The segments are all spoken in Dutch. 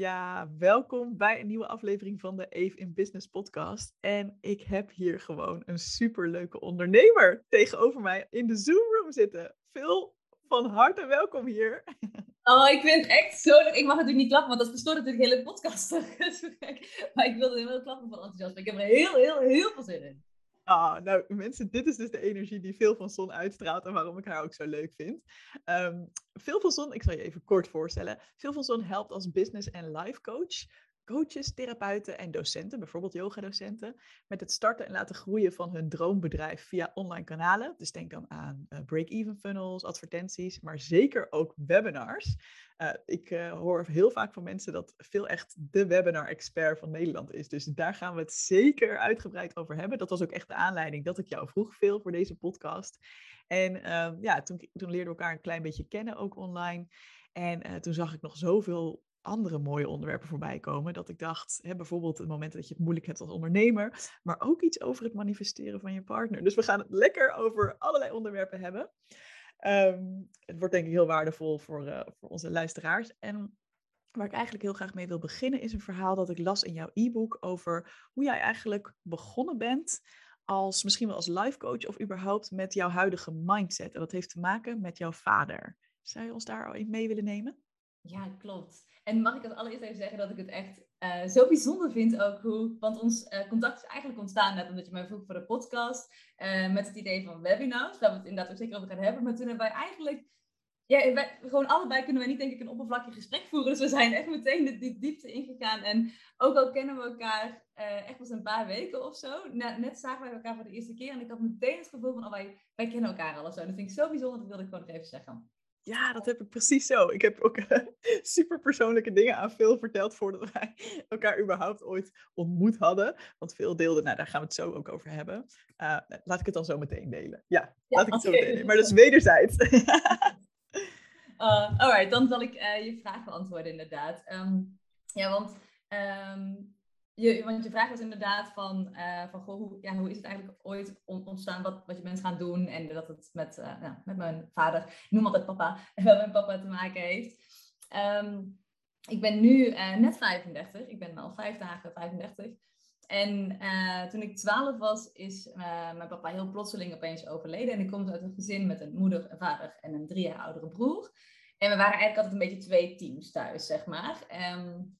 Ja, welkom bij een nieuwe aflevering van de Eve in Business podcast. En ik heb hier gewoon een superleuke ondernemer tegenover mij in de Zoom room zitten. Phil, van harte welkom hier. Oh, ik vind het echt zo... Ik mag natuurlijk niet klappen, want dat verstoort natuurlijk de hele podcast. maar ik wilde heel klappen van enthousiasme. Ik heb er heel, heel, heel veel zin in. Ah, nou mensen, dit is dus de energie die Veel van Zon uitstraalt en waarom ik haar ook zo leuk vind. Um, Veel van Zon, ik zal je even kort voorstellen. Veel van Zon helpt als business en life coach coaches, therapeuten en docenten, bijvoorbeeld yogadocenten, met het starten en laten groeien van hun droombedrijf via online kanalen. Dus denk dan aan uh, break-even funnels, advertenties, maar zeker ook webinars. Uh, ik uh, hoor heel vaak van mensen dat veel echt de webinar-expert van Nederland is. Dus daar gaan we het zeker uitgebreid over hebben. Dat was ook echt de aanleiding dat ik jou vroeg veel voor deze podcast. En ja, toen, toen leerden we elkaar een klein beetje kennen, ook online. En toen zag ik nog zoveel andere mooie onderwerpen voorbij komen. Dat ik dacht, hè, bijvoorbeeld het moment dat je het moeilijk hebt als ondernemer, maar ook iets over het manifesteren van je partner. Dus we gaan het lekker over allerlei onderwerpen hebben. Ehm, het wordt denk ik heel waardevol voor, uh, voor onze luisteraars. En waar ik eigenlijk heel graag mee wil beginnen, is een verhaal dat ik las in jouw e-book over hoe jij eigenlijk begonnen bent als misschien wel als life coach of überhaupt met jouw huidige mindset. En dat heeft te maken met jouw vader. Zou je ons daar al in mee willen nemen? Ja, klopt. En mag ik als allereerst even zeggen dat ik het echt uh, zo bijzonder vind ook hoe... Want ons uh, contact is eigenlijk ontstaan net omdat je mij vroeg voor de podcast. Uh, met het idee van webinars. Waar we het inderdaad ook zeker over gaan hebben. Maar toen hebben wij eigenlijk... Gewoon allebei kunnen wij niet denk ik een oppervlakkig gesprek voeren. Dus we zijn echt meteen de, die diepte ingegaan. En ook al kennen we elkaar echt pas een paar weken of zo. Net, zagen wij elkaar voor de eerste keer. En ik had meteen het gevoel van, oh, wij, wij kennen elkaar al of zo. Dat vind ik zo bijzonder, dat wilde ik gewoon nog even zeggen. Ja, dat heb ik precies zo. Ik heb ook uh, super persoonlijke dingen aan Phil verteld voordat wij elkaar überhaupt ooit ontmoet hadden. Want veel deelde, nou daar gaan we het zo ook over hebben. Uh, laat ik het dan zo meteen delen. Ja, ja laat ik het zo meteen delen. Maar dat is wederzijds. uh, alright, dan zal ik je vraag beantwoorden inderdaad. Um, ja, want um, want je vraag was inderdaad van, uh, van goh, hoe, ja, hoe is het eigenlijk ooit ontstaan wat, wat je bent gaan doen en dat het met, nou, met mijn vader, ik noem altijd papa, wel met papa te maken heeft. Um, ik ben nu uh, net 35, ik ben al vijf dagen 35. En toen ik 12 was, is mijn papa heel plotseling opeens overleden. En ik kom uit een gezin met een moeder, een vader en een drie jaar oudere broer. En we waren eigenlijk altijd een beetje twee teams thuis, zeg maar. Um,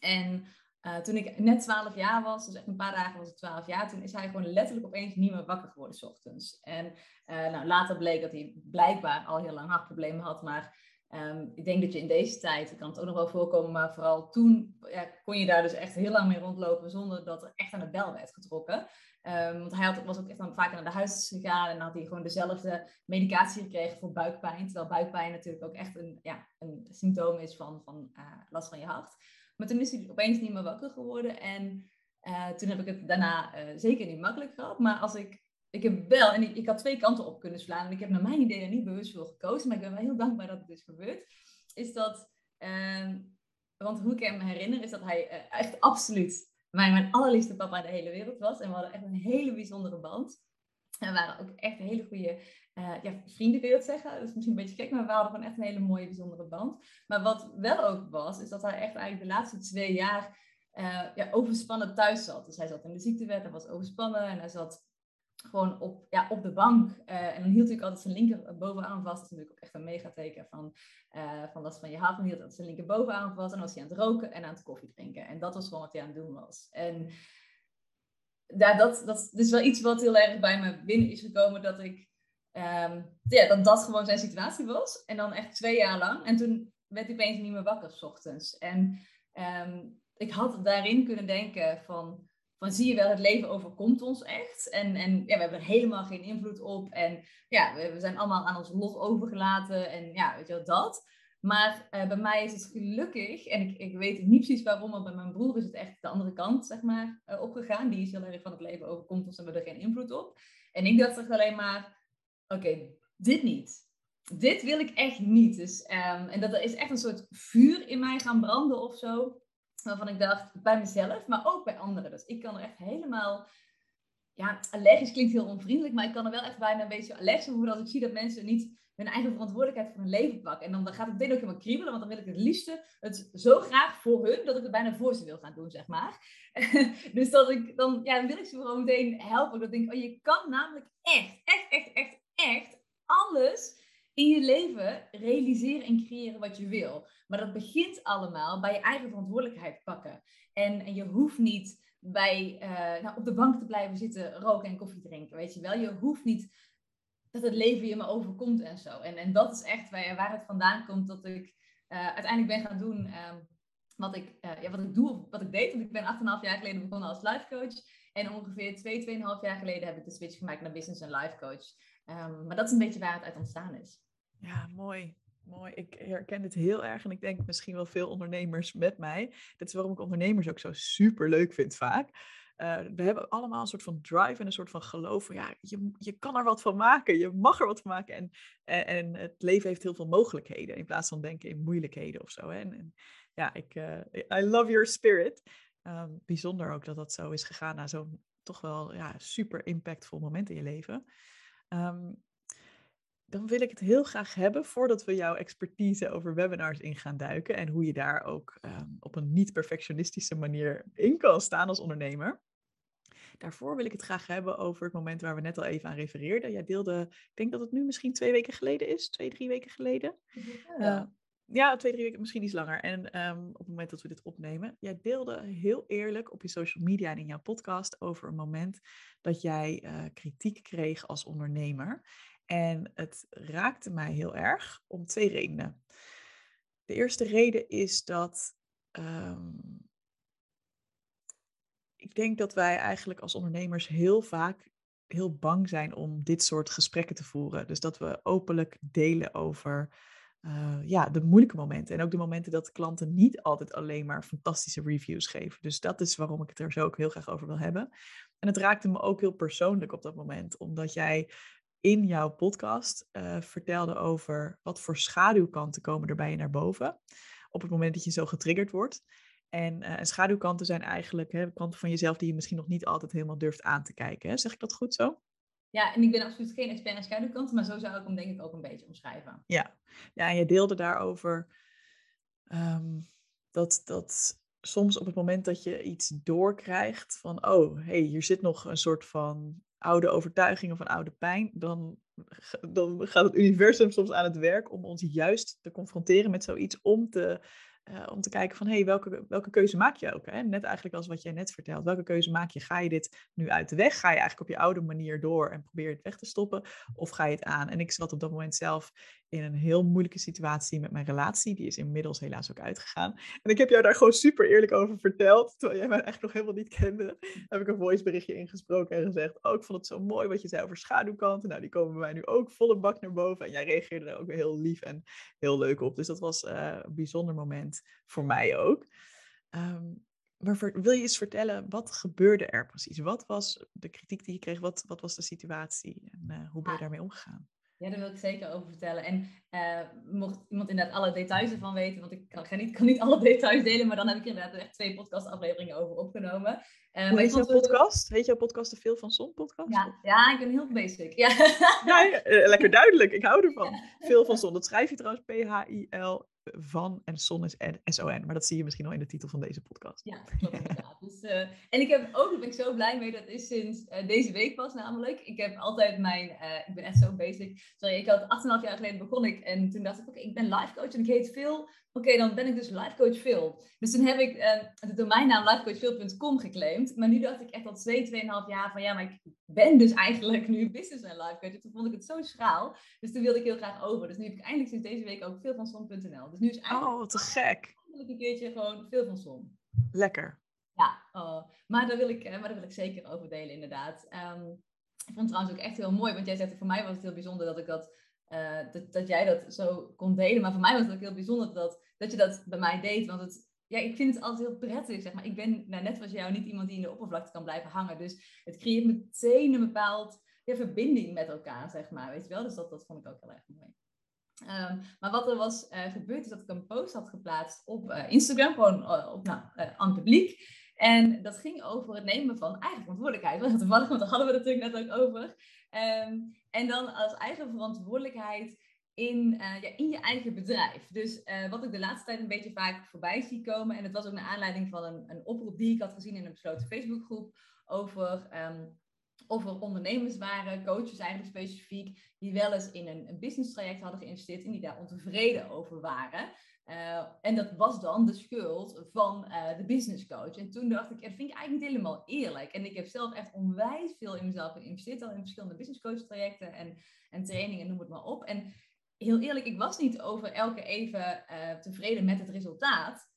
en uh, toen ik net 12 jaar was, dus echt een paar dagen was ik 12 jaar, toen is hij gewoon letterlijk opeens niet meer wakker geworden s ochtends. En uh, nou, later bleek dat hij blijkbaar al heel lang hartproblemen had, maar um, ik denk dat je in deze tijd, kan het ook nog wel voorkomen, maar vooral toen ja, kon je daar dus echt heel lang mee rondlopen zonder dat er echt aan de bel werd getrokken. Um, want hij had, was ook echt dan vaker naar de huis gegaan en had hij gewoon dezelfde medicatie gekregen voor buikpijn. Terwijl buikpijn natuurlijk ook echt een, ja, een symptoom is van, van uh, last van je hart. Maar toen is hij opeens niet meer wakker geworden. En uh, toen heb ik het daarna uh, zeker niet makkelijk gehad. Maar als ik, ik heb wel, en ik, ik, had twee kanten op kunnen slaan. En ik heb naar mijn idee er niet bewust voor gekozen. Maar ik ben wel heel dankbaar dat het is gebeurd. Is dat, uh, want hoe ik hem herinner, is dat hij uh, echt absoluut mijn, allerliefste papa in de hele wereld was. En we hadden echt een hele bijzondere band. En waren ook echt hele goede uh, ja, vrienden, kun je dat zeggen. Dat is misschien een beetje gek, maar we hadden gewoon echt een hele mooie, bijzondere band. Maar wat wel ook was, is dat hij echt eigenlijk de laatste twee jaar uh, ja, overspannen thuis zat. Dus hij zat in de ziektewet, hij was overspannen en hij zat gewoon op, ja, op de bank. Uh, en dan hield hij altijd zijn linker bovenaan vast. Dat is natuurlijk ook echt een megateken van, van last van je hart. Dan hield hij zijn linker bovenaan vast. En dan was hij aan het roken en aan het koffie drinken. En dat was gewoon wat hij aan het doen was. En ja, dat, dat, is wel iets wat heel erg bij me binnen is gekomen. Dat ik ehm, ja, dat dat gewoon zijn situatie was. En dan echt twee jaar lang. En toen werd ik opeens niet meer wakker s ochtends. En ehm, ik had daarin kunnen denken van, van zie je wel, het leven overkomt ons echt. En, en ja, we hebben er helemaal geen invloed op. En ja, we, we zijn allemaal aan ons lot overgelaten. En ja, weet je wel, dat. Maar uh, bij mij is het gelukkig, en ik, ik weet niet precies waarom, maar bij mijn broer is het echt de andere kant, zeg maar, uh, opgegaan. Die is heel erg van het leven overkomt ons en we er geen invloed op. En ik dacht echt alleen maar, oké, dit niet. Dit wil ik echt niet. Dus, um, en dat is echt een soort vuur in mij gaan branden of zo. Waarvan ik dacht, bij mezelf, maar ook bij anderen. Dus ik kan er echt helemaal ja, allergisch klinkt heel onvriendelijk, maar ik kan er wel echt bijna een beetje allergisch voor als ik zie dat mensen niet hun eigen verantwoordelijkheid voor hun leven pakken. En dan, dan gaat het meteen ook helemaal kriebelen, want dan wil ik het liefste het zo graag voor hun, dat ik het bijna voor ze wil gaan doen, zeg maar. dus dat ik, dan, ja, dan wil ik ze gewoon meteen helpen. Dat ik denk, oh, je kan namelijk echt, echt, echt, echt, echt alles in je leven realiseren en creëren wat je wil. Maar dat begint allemaal bij je eigen verantwoordelijkheid pakken. En, en je hoeft niet bij, uh, nou, op de bank te blijven zitten, roken en koffie drinken. Weet je wel, je hoeft niet dat het leven je maar overkomt en zo. En, en dat is echt waar, het vandaan komt dat ik uh, uiteindelijk ben gaan doen um, wat, ik, uh, ja, wat ik doe of wat ik deed. Want ik ben 8,5 jaar geleden begonnen als life coach. En ongeveer 2, 2,5 jaar geleden heb ik de switch gemaakt naar business en life coach. Um, maar dat is een beetje waar het uit ontstaan is. Ja, mooi. Mooi. Ik herken dit heel erg en ik denk misschien wel veel ondernemers met mij. Dat is waarom ik ondernemers ook zo super leuk vind vaak. Uh, we hebben allemaal een soort van drive en een soort van geloof van ja, je, je kan er wat van maken, je mag er wat van maken. En, en, en het leven heeft heel veel mogelijkheden in plaats van denken in moeilijkheden of zo. Hè? En, ja, ik, uh, I love your spirit. Um, bijzonder ook dat dat zo is gegaan na zo'n toch wel ja, super impactvol moment in je leven. Um, dan wil ik het heel graag hebben voordat we jouw expertise over webinars in gaan duiken en hoe je daar ook um, op een niet-perfectionistische manier in kan staan als ondernemer. Daarvoor wil ik het graag hebben over het moment waar we net al even aan refereerden. Jij deelde, ik denk dat het nu misschien twee weken geleden is, twee, drie weken geleden. Ja, uh, ja twee, drie weken, misschien iets langer. En um, op het moment dat we dit opnemen, jij deelde heel eerlijk op je social media en in jouw podcast over een moment dat jij uh, kritiek kreeg als ondernemer. En het raakte mij heel erg om twee redenen. De eerste reden is dat um, ik denk dat wij eigenlijk als ondernemers heel vaak heel bang zijn om dit soort gesprekken te voeren. Dus dat we openlijk delen over uh, ja, de moeilijke momenten. En ook de momenten dat klanten niet altijd alleen maar fantastische reviews geven. Dus dat is waarom ik het er zo ook heel graag over wil hebben. En het raakte me ook heel persoonlijk op dat moment, omdat jij in jouw podcast uh, vertelde over wat voor schaduwkanten komen er bij je naar boven. Op het moment dat je zo getriggerd wordt. En, uh, en schaduwkanten zijn eigenlijk hè, kanten van jezelf die je misschien nog niet altijd helemaal durft aan te kijken. Hè? Zeg ik dat goed zo? Ja, en ik ben absoluut geen expert in schaduwkanten, maar zo zou ik hem denk ik ook een beetje omschrijven. Ja, ja en je deelde daarover um, dat, dat soms op het moment dat je iets doorkrijgt van, oh, hey, hier zit nog een soort van oude overtuiging of een oude pijn, dan, dan gaat het universum soms aan het werk om ons juist te confronteren met zoiets, om te uh, om te kijken van, hé, hey, welke, welke keuze maak je ook? Hè? Net eigenlijk als wat jij net vertelt. Welke keuze maak je? Ga je dit nu uit de weg? Ga je eigenlijk op je oude manier door en probeer het weg te stoppen? Of ga je het aan? En ik zat op dat moment zelf in een heel moeilijke situatie met mijn relatie. Die is inmiddels helaas ook uitgegaan. En ik heb jou daar gewoon super eerlijk over verteld. Terwijl jij mij eigenlijk nog helemaal niet kende. Heb ik een voiceberichtje ingesproken en gezegd, oh, ik vond het zo mooi wat je zei over schaduwkanten. Nou, die komen bij mij nu ook volle bak naar boven. En jij reageerde er ook weer heel lief en heel leuk op. Dus dat was uh, een bijzonder moment voor mij ook. Um, maar wil je eens vertellen, wat gebeurde er precies? Wat was de kritiek die je kreeg? Wat, wat was de situatie? En uh, hoe ben je daarmee omgegaan? Ja, daar wil ik zeker over vertellen. En uh, mocht iemand inderdaad alle details ervan weten, want ik kan, niet, kan niet alle details delen, maar dan heb ik inderdaad echt twee podcastafleveringen over opgenomen. Uh, Hoe heet jouw podcast? Heet jouw podcast de Veel van Zon podcast? Ja, ja ik ben heel basic. Ja. ja, ja lekker duidelijk. Ik hou ervan. Veel van Zon. Dat schrijf je trouwens P-H-I-L van en Son is S-O-N. Maar dat zie je misschien al in de titel van deze podcast. Ja, klopt inderdaad. dus, uh, en ik heb ook, daar ben ik zo blij mee, dat is sinds uh, deze week pas namelijk. Ik heb altijd mijn, uh, ik ben echt zo basic. Sorry, ik had 8,5 jaar geleden begon ik en toen dacht ik, oké, ik ben life coach en ik heet Phil. Oké, dan ben ik dus life coach Phil. Dus toen heb ik de domeinnaam lifecoachphil.com geclaimd. Maar nu dacht ik echt al 2, 2,5 jaar van, ja, maar ik ben dus eigenlijk nu business en life coach. toen vond ik het zo schraal. Dus toen wilde ik heel graag over. Dus nu heb ik eindelijk sinds deze week ook veel van Son.nl. Dus nu is eigenlijk... Oh, te gek. een keertje gewoon veel van Son. Lekker. Ja, oh. maar, daar wil ik, maar daar wil ik zeker over delen inderdaad. Um, ik vond het trouwens ook echt heel mooi, want jij zegt, voor mij was het heel bijzonder dat ik dat, uh, dat, dat jij dat zo kon delen. Maar voor mij was het ook heel bijzonder dat, dat je dat bij mij deed. Want het, ja, ik vind het altijd heel prettig, zeg maar. Ik ben, nou, net als jou, niet iemand die in de oppervlakte kan blijven hangen. Dus het creëert meteen een bepaald ja, verbinding met elkaar, zeg maar. Weet je wel? Dus dat, dat vond ik ook heel erg mooi. Um, maar wat er was uh, gebeurd, is dat ik een post had geplaatst op uh, Instagram, gewoon uh, op, nou, aan het publiek. En dat ging over het nemen van eigen verantwoordelijkheid. Want toevallig, want daar hadden we het natuurlijk net ook over. Um, en dan als eigen verantwoordelijkheid in, ja, in je eigen bedrijf. Dus wat ik de laatste tijd een beetje vaak voorbij zie komen. En het was ook naar aanleiding van een, een oproep die ik had gezien in een besloten Facebookgroep over um, of er ondernemers waren, coaches eigenlijk specifiek, die wel eens in een, een business traject hadden geïnvesteerd en die daar ontevreden over waren. Uh, en dat was dan de schuld van uh, de business coach. En toen dacht ik, dat vind ik eigenlijk niet helemaal eerlijk. En ik heb zelf echt onwijs veel in mezelf geïnvesteerd, al in verschillende business coach trajecten en, en trainingen, noem het maar op. En heel eerlijk, ik was niet over elke even uh, tevreden met het resultaat.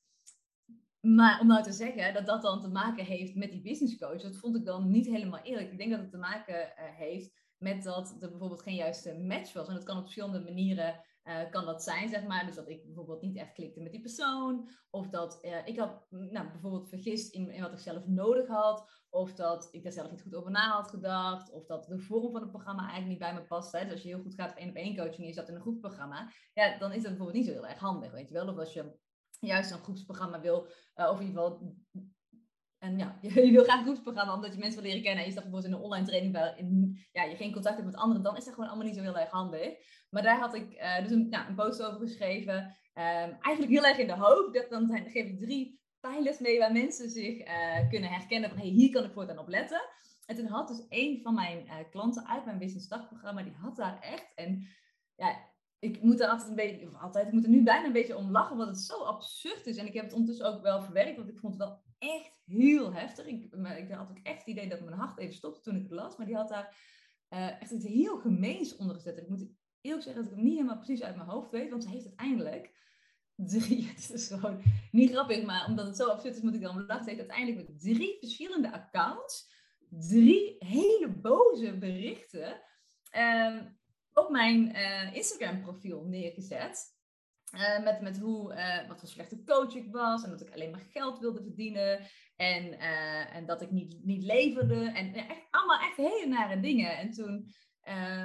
Maar om nou te zeggen dat dat dan te maken heeft met die business coach, dat vond ik dan niet helemaal eerlijk. Ik denk dat het te maken uh, heeft met dat er bijvoorbeeld geen juiste match was. En dat kan op verschillende manieren uh, kan dat zijn, zeg maar. Dus dat ik bijvoorbeeld niet echt klikte met die persoon. Of dat uh, ik had nou, bijvoorbeeld vergist in, wat ik zelf nodig had. Of dat ik daar zelf niet goed over na had gedacht. Of dat de vorm van het programma eigenlijk niet bij me past. Hè. Dus als je heel goed gaat één op één coaching en je zat in een groepsprogramma. Ja, dan is dat bijvoorbeeld niet zo heel erg handig, weet je wel. Of als je juist een groepsprogramma wil, uh, of in ieder geval. En ja, je, wil graag een groepsprogramma omdat je mensen wil leren kennen. En je staat bijvoorbeeld in een online training waar in, ja, je geen contact hebt met anderen, dan is dat gewoon allemaal niet zo heel erg handig. Maar daar had ik uh, dus een, een post over geschreven. Um, eigenlijk heel erg in de hoop dat dan, dan geef ik drie pijlers mee waar mensen zich uh, kunnen herkennen van hey, hier kan ik voortaan op letten. En toen had dus een van mijn klanten uit mijn business dagprogramma, die had daar echt. En ja, ik moet er altijd een beetje, of altijd, ik moet er nu bijna een beetje om lachen, omdat het zo absurd is. En ik heb het ondertussen ook wel verwerkt, want ik vond het wel echt heel heftig. Ik, ik had ook echt het idee dat mijn hart even stopte toen ik het las, maar die had daar uh, echt iets heel gemeens onder gezet. Ik moet eerlijk zeggen dat ik het niet helemaal precies uit mijn hoofd weet, want ze heeft uiteindelijk drie, het is gewoon niet grappig, maar omdat het zo absurd is, moet ik dan lachen. Ze heeft uiteindelijk met drie verschillende accounts, drie hele boze berichten. Um, op mijn uh, Instagram profiel neergezet. Uh, met, met hoe, uh, wat voor slechte coach ik was. En dat ik alleen maar geld wilde verdienen. En, en dat ik niet, niet leverde. En echt, allemaal echt hele nare dingen. En toen,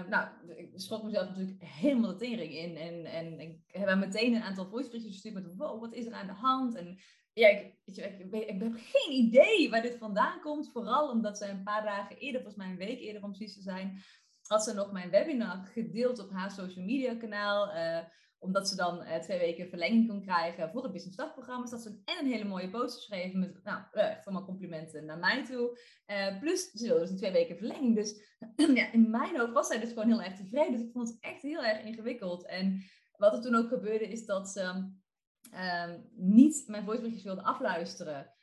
nou, ik schrok mezelf natuurlijk helemaal de tering in. En, en ik heb meteen een aantal voiceberichtjes gestuurd met wat is er aan de hand? En ja, ik, ik, ik, ik, heb geen idee waar dit vandaan komt. Vooral omdat ze een paar dagen eerder, volgens mij een week eerder om precies te zijn, had ze nog mijn webinar gedeeld op haar social media kanaal. Uh, omdat ze dan uh, twee weken verlenging kon krijgen voor het Business. Dus dat ze en een hele mooie post geschreven met nou, uh, echt allemaal complimenten naar mij toe. plus ze wilde dus die twee weken verlenging. Dus ja, in mijn hoofd was zij dus gewoon heel erg tevreden. Dus ik vond het echt heel erg ingewikkeld. En wat er toen ook gebeurde is dat ze ehm, niet mijn voiceberichtjes wilde afluisteren.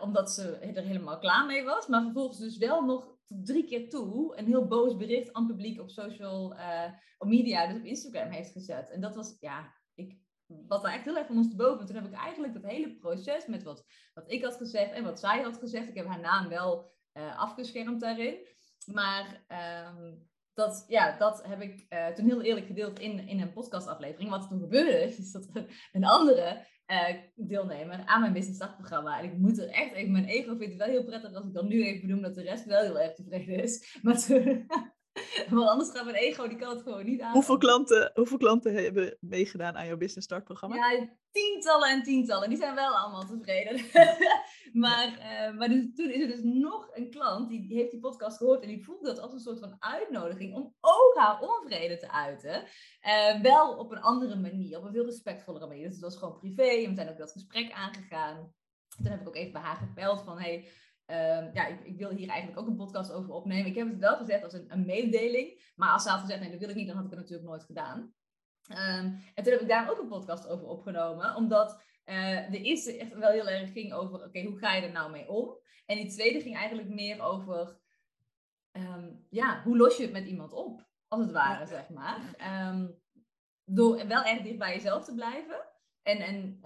omdat ze er helemaal klaar mee was. Maar vervolgens dus wel nog drie keer toe een heel boos bericht aan het publiek op social uh, op media, dus op Instagram heeft gezet. En dat was, ja, ik wat daar echt heel erg van ons te boven. Toen heb ik eigenlijk dat hele proces met wat, wat ik had gezegd en wat zij had gezegd. Ik heb haar naam wel uh, afgeschermd daarin. Maar um, dat, ja, dat heb ik uh, toen heel eerlijk gedeeld in, in een podcastaflevering. Wat er toen gebeurde is dat een andere uh, deelnemer aan mijn business dagprogramma. En ik moet er echt even, mijn ego vindt het wel heel prettig als ik dan nu even benoem dat de rest wel heel erg tevreden is. Maar Want anders gaat mijn ego, die kan het gewoon niet aan. Hoeveel klanten, hoeveel klanten hebben meegedaan aan jouw business start programma? Ja, tientallen en tientallen. Die zijn wel allemaal tevreden. maar uh, maar dus, toen is er dus nog een klant, die, die, heeft die podcast gehoord en die voelde dat als een soort van uitnodiging om ook haar onvrede te uiten. Uh, wel op een andere manier, op een veel respectvollere manier. Dus het was gewoon privé en we zijn ook dat gesprek aangegaan. Toen heb ik ook even bij haar gebeld van, hey, Um, ja, ik, ik, wil hier eigenlijk ook een podcast over opnemen. Ik heb het wel gezet als een, een mededeling. Maar als ze had gezegd, nee, dat wil ik niet, dan had ik het natuurlijk nooit gedaan. Um, en toen heb ik daar ook een podcast over opgenomen. Omdat uh, de eerste echt wel heel erg ging over, oké, hoe ga je er nou mee om? En die tweede ging eigenlijk meer over, um, ja, hoe los je het met iemand op? Als het ware, zeg maar. door wel erg dicht bij jezelf te blijven. En, en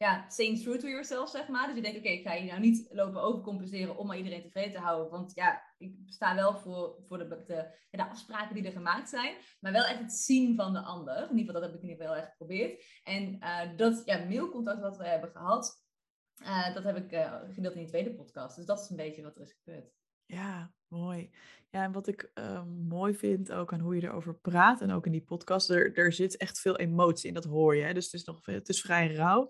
ja, staying true to yourself, zeg maar. Dus je denkt, oké, ik ga je nou niet lopen overcompenseren om maar iedereen tevreden te houden. Want ja, ik sta wel voor, voor de, de, de, afspraken die er gemaakt zijn. Maar wel echt het zien van de ander. In ieder geval, dat heb ik in ieder geval heel erg geprobeerd. En uh, dat ja, mailcontact wat we hebben gehad, uh, dat heb ik uh, gedeeld in die tweede podcast. Dus dat is een beetje wat er is gebeurd. Ja, mooi. Ja, en wat ik mooi vind ook aan hoe je erover praat en ook in die podcast, er, er zit echt veel emotie in, dat hoor je. Hè? Dus het is nog het is vrij rauw.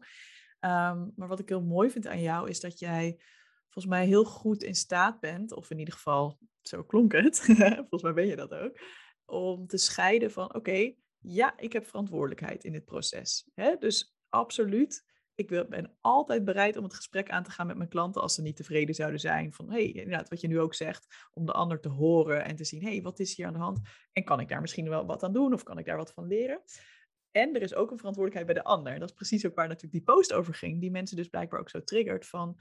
Um, maar wat ik heel mooi vind aan jou is dat jij volgens mij heel goed in staat bent, of in ieder geval, zo klonk het, volgens mij ben je dat ook, om te scheiden van, oké, ja, ik heb verantwoordelijkheid in dit proces. Hè? Dus absoluut, ik ben altijd bereid om het gesprek aan te gaan met mijn klanten als ze niet tevreden zouden zijn. Van hey, inderdaad, wat je nu ook zegt, om de ander te horen en te zien, hey, wat is hier aan de hand? En kan ik daar misschien wel wat aan doen of kan ik daar wat van leren? En er is ook een verantwoordelijkheid bij de ander. Dat is precies ook waar natuurlijk die post over ging. Die mensen dus blijkbaar ook zo triggert van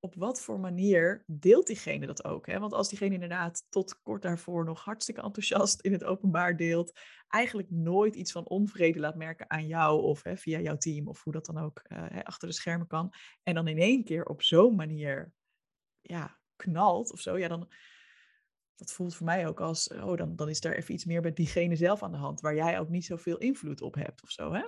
op wat voor manier deelt diegene dat ook? Hè? Want als diegene inderdaad tot kort daarvoor nog hartstikke enthousiast in het openbaar deelt, eigenlijk nooit iets van onvrede laat merken aan jou of hè, via jouw team of hoe dat dan ook uh, achter de schermen kan, en dan in één keer op zo'n manier ja, knalt of zo, ja, dan, dat voelt voor mij ook als, oh, dan, dan is er even iets meer bij diegene zelf aan de hand, waar jij ook niet zoveel invloed op hebt of zo, hè?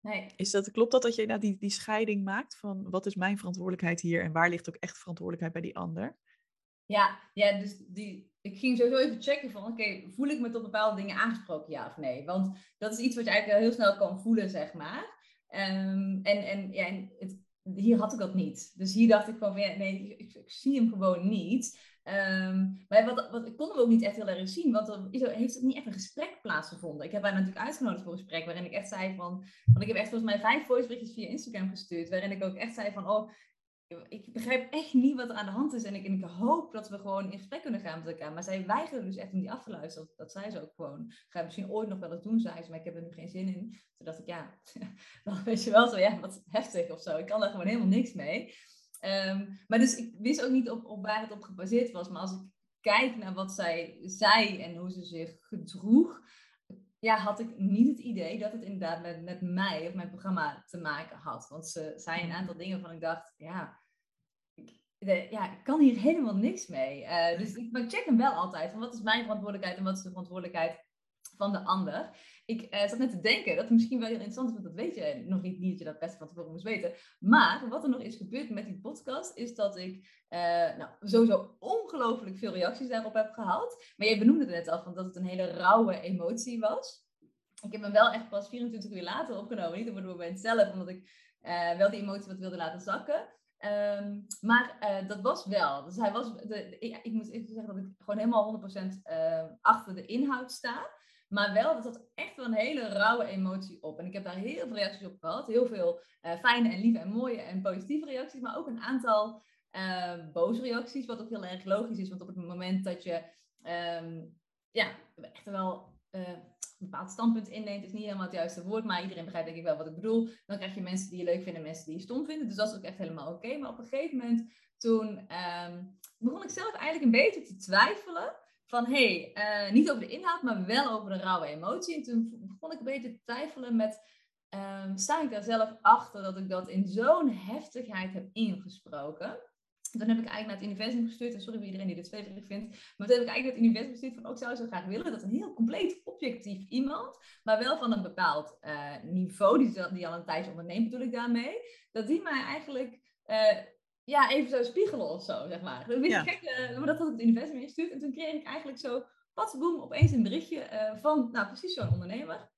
Nee. Is dat, klopt dat dat je nou, die, die scheiding maakt van wat is mijn verantwoordelijkheid hier en waar ligt ook echt verantwoordelijkheid bij die ander? Ja, ja dus die, ik ging sowieso even checken van, oké, voel ik me tot bepaalde dingen aangesproken, ja of nee? Want dat is iets wat je eigenlijk heel snel kan voelen, zeg maar. Um, en en, ja, en het, hier had ik dat niet. Dus hier dacht ik van, ja, nee, ik, ik, zie hem gewoon niet. Um, maar wat, wat, ik kon hem ook niet echt heel erg zien, want er is, heeft niet echt een gesprek plaatsgevonden. Ik heb haar natuurlijk uitgenodigd voor een gesprek waarin ik echt zei van, want ik heb echt volgens mij vijf voiceberichtjes via Instagram gestuurd, waarin ik ook echt zei van, oh, ik begrijp echt niet wat er aan de hand is en ik, en ik hoop dat we gewoon in gesprek kunnen gaan met elkaar. Maar zij weigerde dus echt om die af te luisteren. Dat, zei ze ook gewoon. Ga misschien ooit nog wel eens doen, zei ze, maar ik heb er nu geen zin in. Toen dacht ik, ja, dan weet je wel zo, ja, wat heftig of zo. Ik kan daar gewoon helemaal niks mee. Um, maar dus ik wist ook niet op, op waar het op gebaseerd was. Maar als ik kijk naar wat zij zei en hoe ze zich gedroeg, ja, had ik niet het idee dat het inderdaad met, met mij of mijn programma te maken had. Want ze zei een aantal dingen van ik dacht, ja, ik, de, ja, ik kan hier helemaal niks mee. Uh, dus ik, maar ik check hem wel altijd van wat is mijn verantwoordelijkheid en wat is de verantwoordelijkheid van de ander. Ik uh, zat net te denken dat het misschien wel heel interessant is, want dat weet je nog niet, niet dat je dat best van tevoren moest weten. Maar wat er nog is gebeurd met die podcast, is dat ik uh, nou, sowieso ongelooflijk veel reacties daarop heb gehad. Maar jij benoemde het net al, van dat het een hele rauwe emotie was. Ik heb hem wel echt pas 24 uur later opgenomen, niet op het moment zelf, omdat ik uh, wel die emotie wat wilde laten zakken. Um, maar dat was wel. Dus hij was. De, ik, ik, moet even zeggen dat ik gewoon helemaal 100% uh, achter de inhoud sta. Maar wel, dat zat echt wel een hele rauwe emotie op. En ik heb daar heel veel reacties op gehad. Heel veel uh, fijne en lieve en mooie en positieve reacties. Maar ook een aantal uh, boze reacties. Wat ook heel erg logisch is. Want op het moment dat je um, ja, echt wel uh, een bepaald standpunt inneemt, is niet helemaal het juiste woord. Maar iedereen begrijpt denk ik wel wat ik bedoel. Dan krijg je mensen die je leuk vinden en mensen die je stom vinden. Dus dat is ook echt helemaal oké. Maar op een gegeven moment toen um, begon ik zelf eigenlijk een beetje te twijfelen van hé, hey, uh, niet over de inhoud, maar wel over de rauwe emotie. En toen begon ik een beetje te twijfelen met, um, sta ik daar zelf achter dat ik dat in zo'n heftigheid heb ingesproken? Dan heb ik eigenlijk naar het universum gestuurd. En sorry voor iedereen die dit zweverig vindt. Maar toen heb ik eigenlijk naar het universum gestuurd van... ook oh, zou zo graag willen dat een heel compleet objectief iemand... maar wel van een bepaald uh, niveau, die, die al een tijdje onderneemt bedoel ik daarmee... dat die mij eigenlijk uh, ja, even zo spiegelen of zo, zeg maar. Een beetje gek, uh, maar dat had het universum ingestuurd. En toen kreeg ik eigenlijk zo, boem, opeens een berichtje uh, van, nou precies zo'n ondernemer,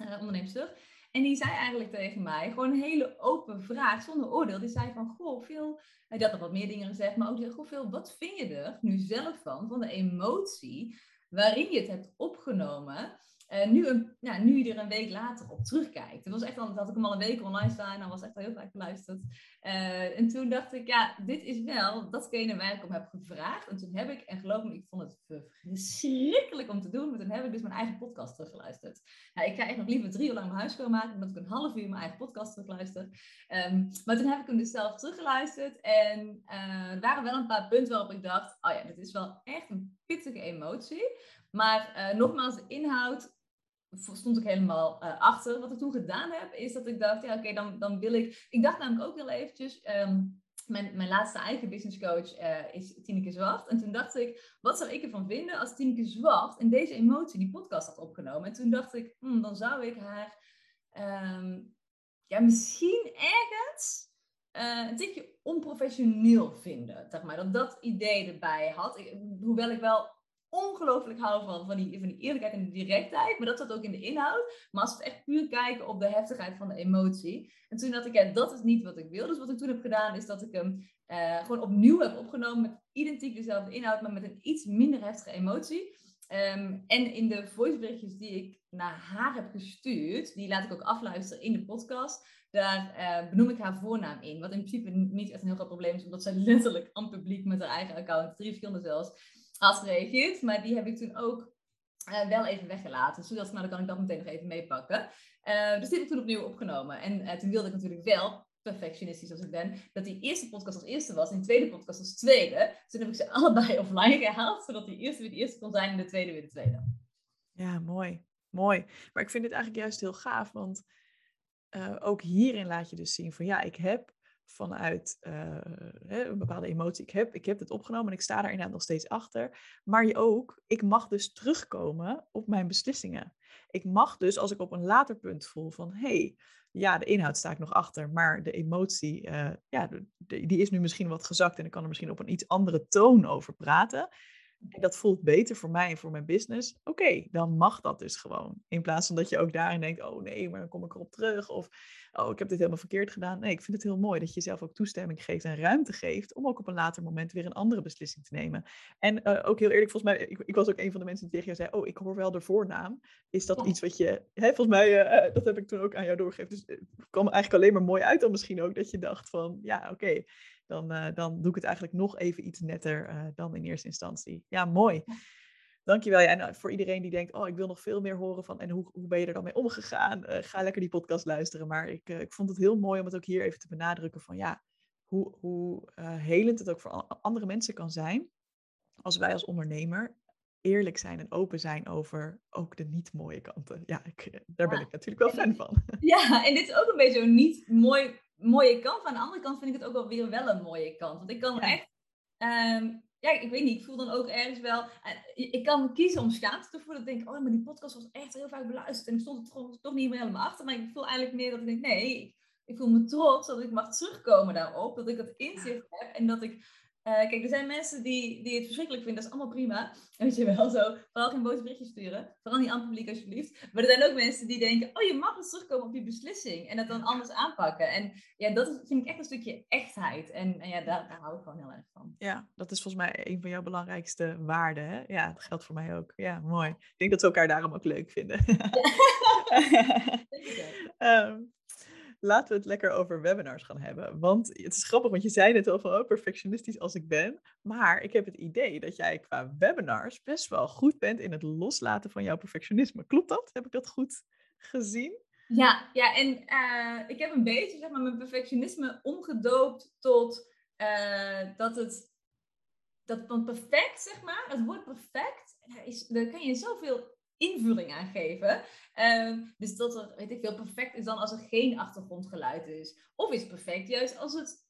uh, onderneemster. En die zei eigenlijk tegen mij, gewoon een hele open vraag, zonder oordeel. Die zei van, goh, veel, hij had nog wat meer dingen gezegd, maar ook die goh, veel, wat vind je er nu zelf van, van de emotie waarin je het hebt opgenomen uh, nu, een, nu er een week later op terugkijkt. Het was echt al, dat had ik hem al een week online staan. Dat was echt al heel vaak geluisterd. Uh, en toen dacht ik, ja, dit is wel datgene waar ik om heb gevraagd. En toen heb ik, en geloof me, ik vond het verschrikkelijk om te doen. Maar toen heb ik dus mijn eigen podcast teruggeluisterd. Ik ga echt nog liever drie uur lang mijn huis schoonmaken. Omdat ik een half uur mijn eigen podcast terugluister. Um, maar toen heb ik hem dus zelf teruggeluisterd. En uh, er waren wel een paar punten waarop ik dacht, oh ja, dit is wel echt een pittige emotie. Maar nogmaals, de inhoud stond ik helemaal uh, achter. Wat ik toen gedaan heb, is dat ik dacht, ja oké, dan, dan wil ik... Ik dacht namelijk ook heel eventjes... Um, mijn, mijn laatste eigen business coach uh, is Tineke Zwart. En toen dacht ik, wat zou ik ervan vinden als Tineke Zwart in deze emotie die podcast had opgenomen? En toen dacht ik, hmm, dan zou ik haar um, ja, misschien ergens uh, een tikje onprofessioneel vinden. Zeg maar. Dat dat idee erbij had. Hoewel ik wel ongelooflijk hou van, van, die, van die eerlijkheid en die directheid. Maar dat zat ook in de inhoud. Maar als we echt puur kijken op de heftigheid van de emotie. En toen dacht ik, ja, dat is niet wat ik wil. Dus wat ik toen heb gedaan, is dat ik hem uh, gewoon opnieuw heb opgenomen. Met identiek dezelfde inhoud, maar met een iets minder heftige emotie. Um, en in de voiceberichtjes die ik naar haar heb gestuurd, die laat ik ook afluisteren in de podcast. Daar uh, benoem ik haar voornaam in. Wat in principe niet echt een heel groot probleem is, omdat zij letterlijk aan publiek met haar eigen account, drie verschillende zelfs, had gereageerd. Maar die heb ik toen ook uh, wel even weggelaten. Zodat, nou, dan kan ik dat meteen nog even meepakken. Uh, dus die heb ik toen opnieuw opgenomen. En uh, toen wilde ik natuurlijk wel, perfectionistisch als ik ben, dat die eerste podcast als eerste was en die tweede podcast als tweede. Dus toen heb ik ze allebei offline gehaald, zodat die eerste weer de eerste kon zijn en de tweede weer de tweede. Ja, mooi. Mooi. Maar ik vind dit eigenlijk juist heel gaaf, want ook hierin laat je dus zien van ja, ik heb vanuit uh, een bepaalde emotie ik heb. Ik heb het opgenomen en ik sta daar inderdaad nog steeds achter. Maar je ook, ik mag dus terugkomen op mijn beslissingen. Ik mag dus, als ik op een later punt voel van, hé, hey, ja, de inhoud sta ik nog achter, maar de emotie, uh, ja, die is nu misschien wat gezakt en ik kan er misschien op een iets andere toon over praten. En dat voelt beter voor mij en voor mijn business. Oké, dan mag dat dus gewoon. In plaats van dat je ook daarin denkt, oh nee, maar dan kom ik erop terug. Of oh, ik heb dit helemaal verkeerd gedaan. Nee, ik vind het heel mooi dat je zelf ook toestemming geeft en ruimte geeft om ook op een later moment weer een andere beslissing te nemen. En uh, ook heel eerlijk, volgens mij, ik, ik, was ook een van de mensen die tegen jou zei, oh, ik hoor wel de voornaam. Is dat iets wat je, hè, volgens mij, uh, dat heb ik toen ook aan jou doorgegeven. Dus het kwam eigenlijk alleen maar mooi uit dan misschien ook, dat je dacht van, ja, oké, dan, uh, dan doe ik het eigenlijk nog even iets netter dan in eerste instantie. Ja, mooi. Dankjewel. Ja, en eh, voor iedereen die denkt, oh, ik wil nog veel meer horen van en hoe, hoe ben je er dan mee omgegaan? Uh, ga lekker die podcast luisteren. Maar ik, ik vond het heel mooi om het ook hier even te benadrukken van ja, hoe, hoe helend het ook voor andere mensen kan zijn. Als wij als ondernemer eerlijk zijn en open zijn over ook de niet mooie kanten. Ja, ik, daar ben ik natuurlijk wel fan van. Ja, en dit is ook een beetje een niet mooi, mooie kant. Aan de andere kant vind ik het ook wel weer wel een mooie kant. Want ik kan ja. echt um, ja, ik weet niet, ik voel dan ook ergens wel. Eh, ik kan kiezen om schaamte te voelen. Dat ik denk, oh, maar die podcast was echt heel vaak beluisterd. En ik stond er toch, toch niet meer helemaal achter. Maar ik voel eigenlijk meer dat ik denk, nee, ik voel me trots dat ik mag terugkomen daarop. Dat ik dat inzicht heb en dat ik uh, kijk, er zijn mensen die, die het verschrikkelijk vinden. Dat is allemaal prima. Weet je wel zo. Vooral geen boze berichtjes sturen. Vooral niet aan het publiek alsjeblieft. Maar er zijn ook mensen die denken, oh je mag eens terugkomen op je beslissing. En dat dan anders aanpakken. En ja, dat is, vind ik echt een stukje echtheid. En, en ja, daar, daar hou ik gewoon heel erg van. Ja, dat is volgens mij een van jouw belangrijkste waarden. Hè? Ja, dat geldt voor mij ook. Ja, mooi. Ik denk dat we elkaar daarom ook leuk vinden. Ja. um, laten we het lekker over webinars gaan hebben. Want het is grappig, want je zei net al van oh, perfectionistisch als ik ben. Maar ik heb het idee dat jij qua webinars best wel goed bent in het loslaten van jouw perfectionisme. Klopt dat? Heb ik dat goed gezien? Ja, ja en uh, ik heb een beetje zeg maar, mijn perfectionisme omgedoopt tot uh, dat het. Dat, want perfect, zeg maar, het woord perfect, daar, is, daar kan je zoveel invulling aan geven. Ehm, dus dat er, weet ik veel, perfect is dan als er geen achtergrondgeluid is. Of is perfect juist als het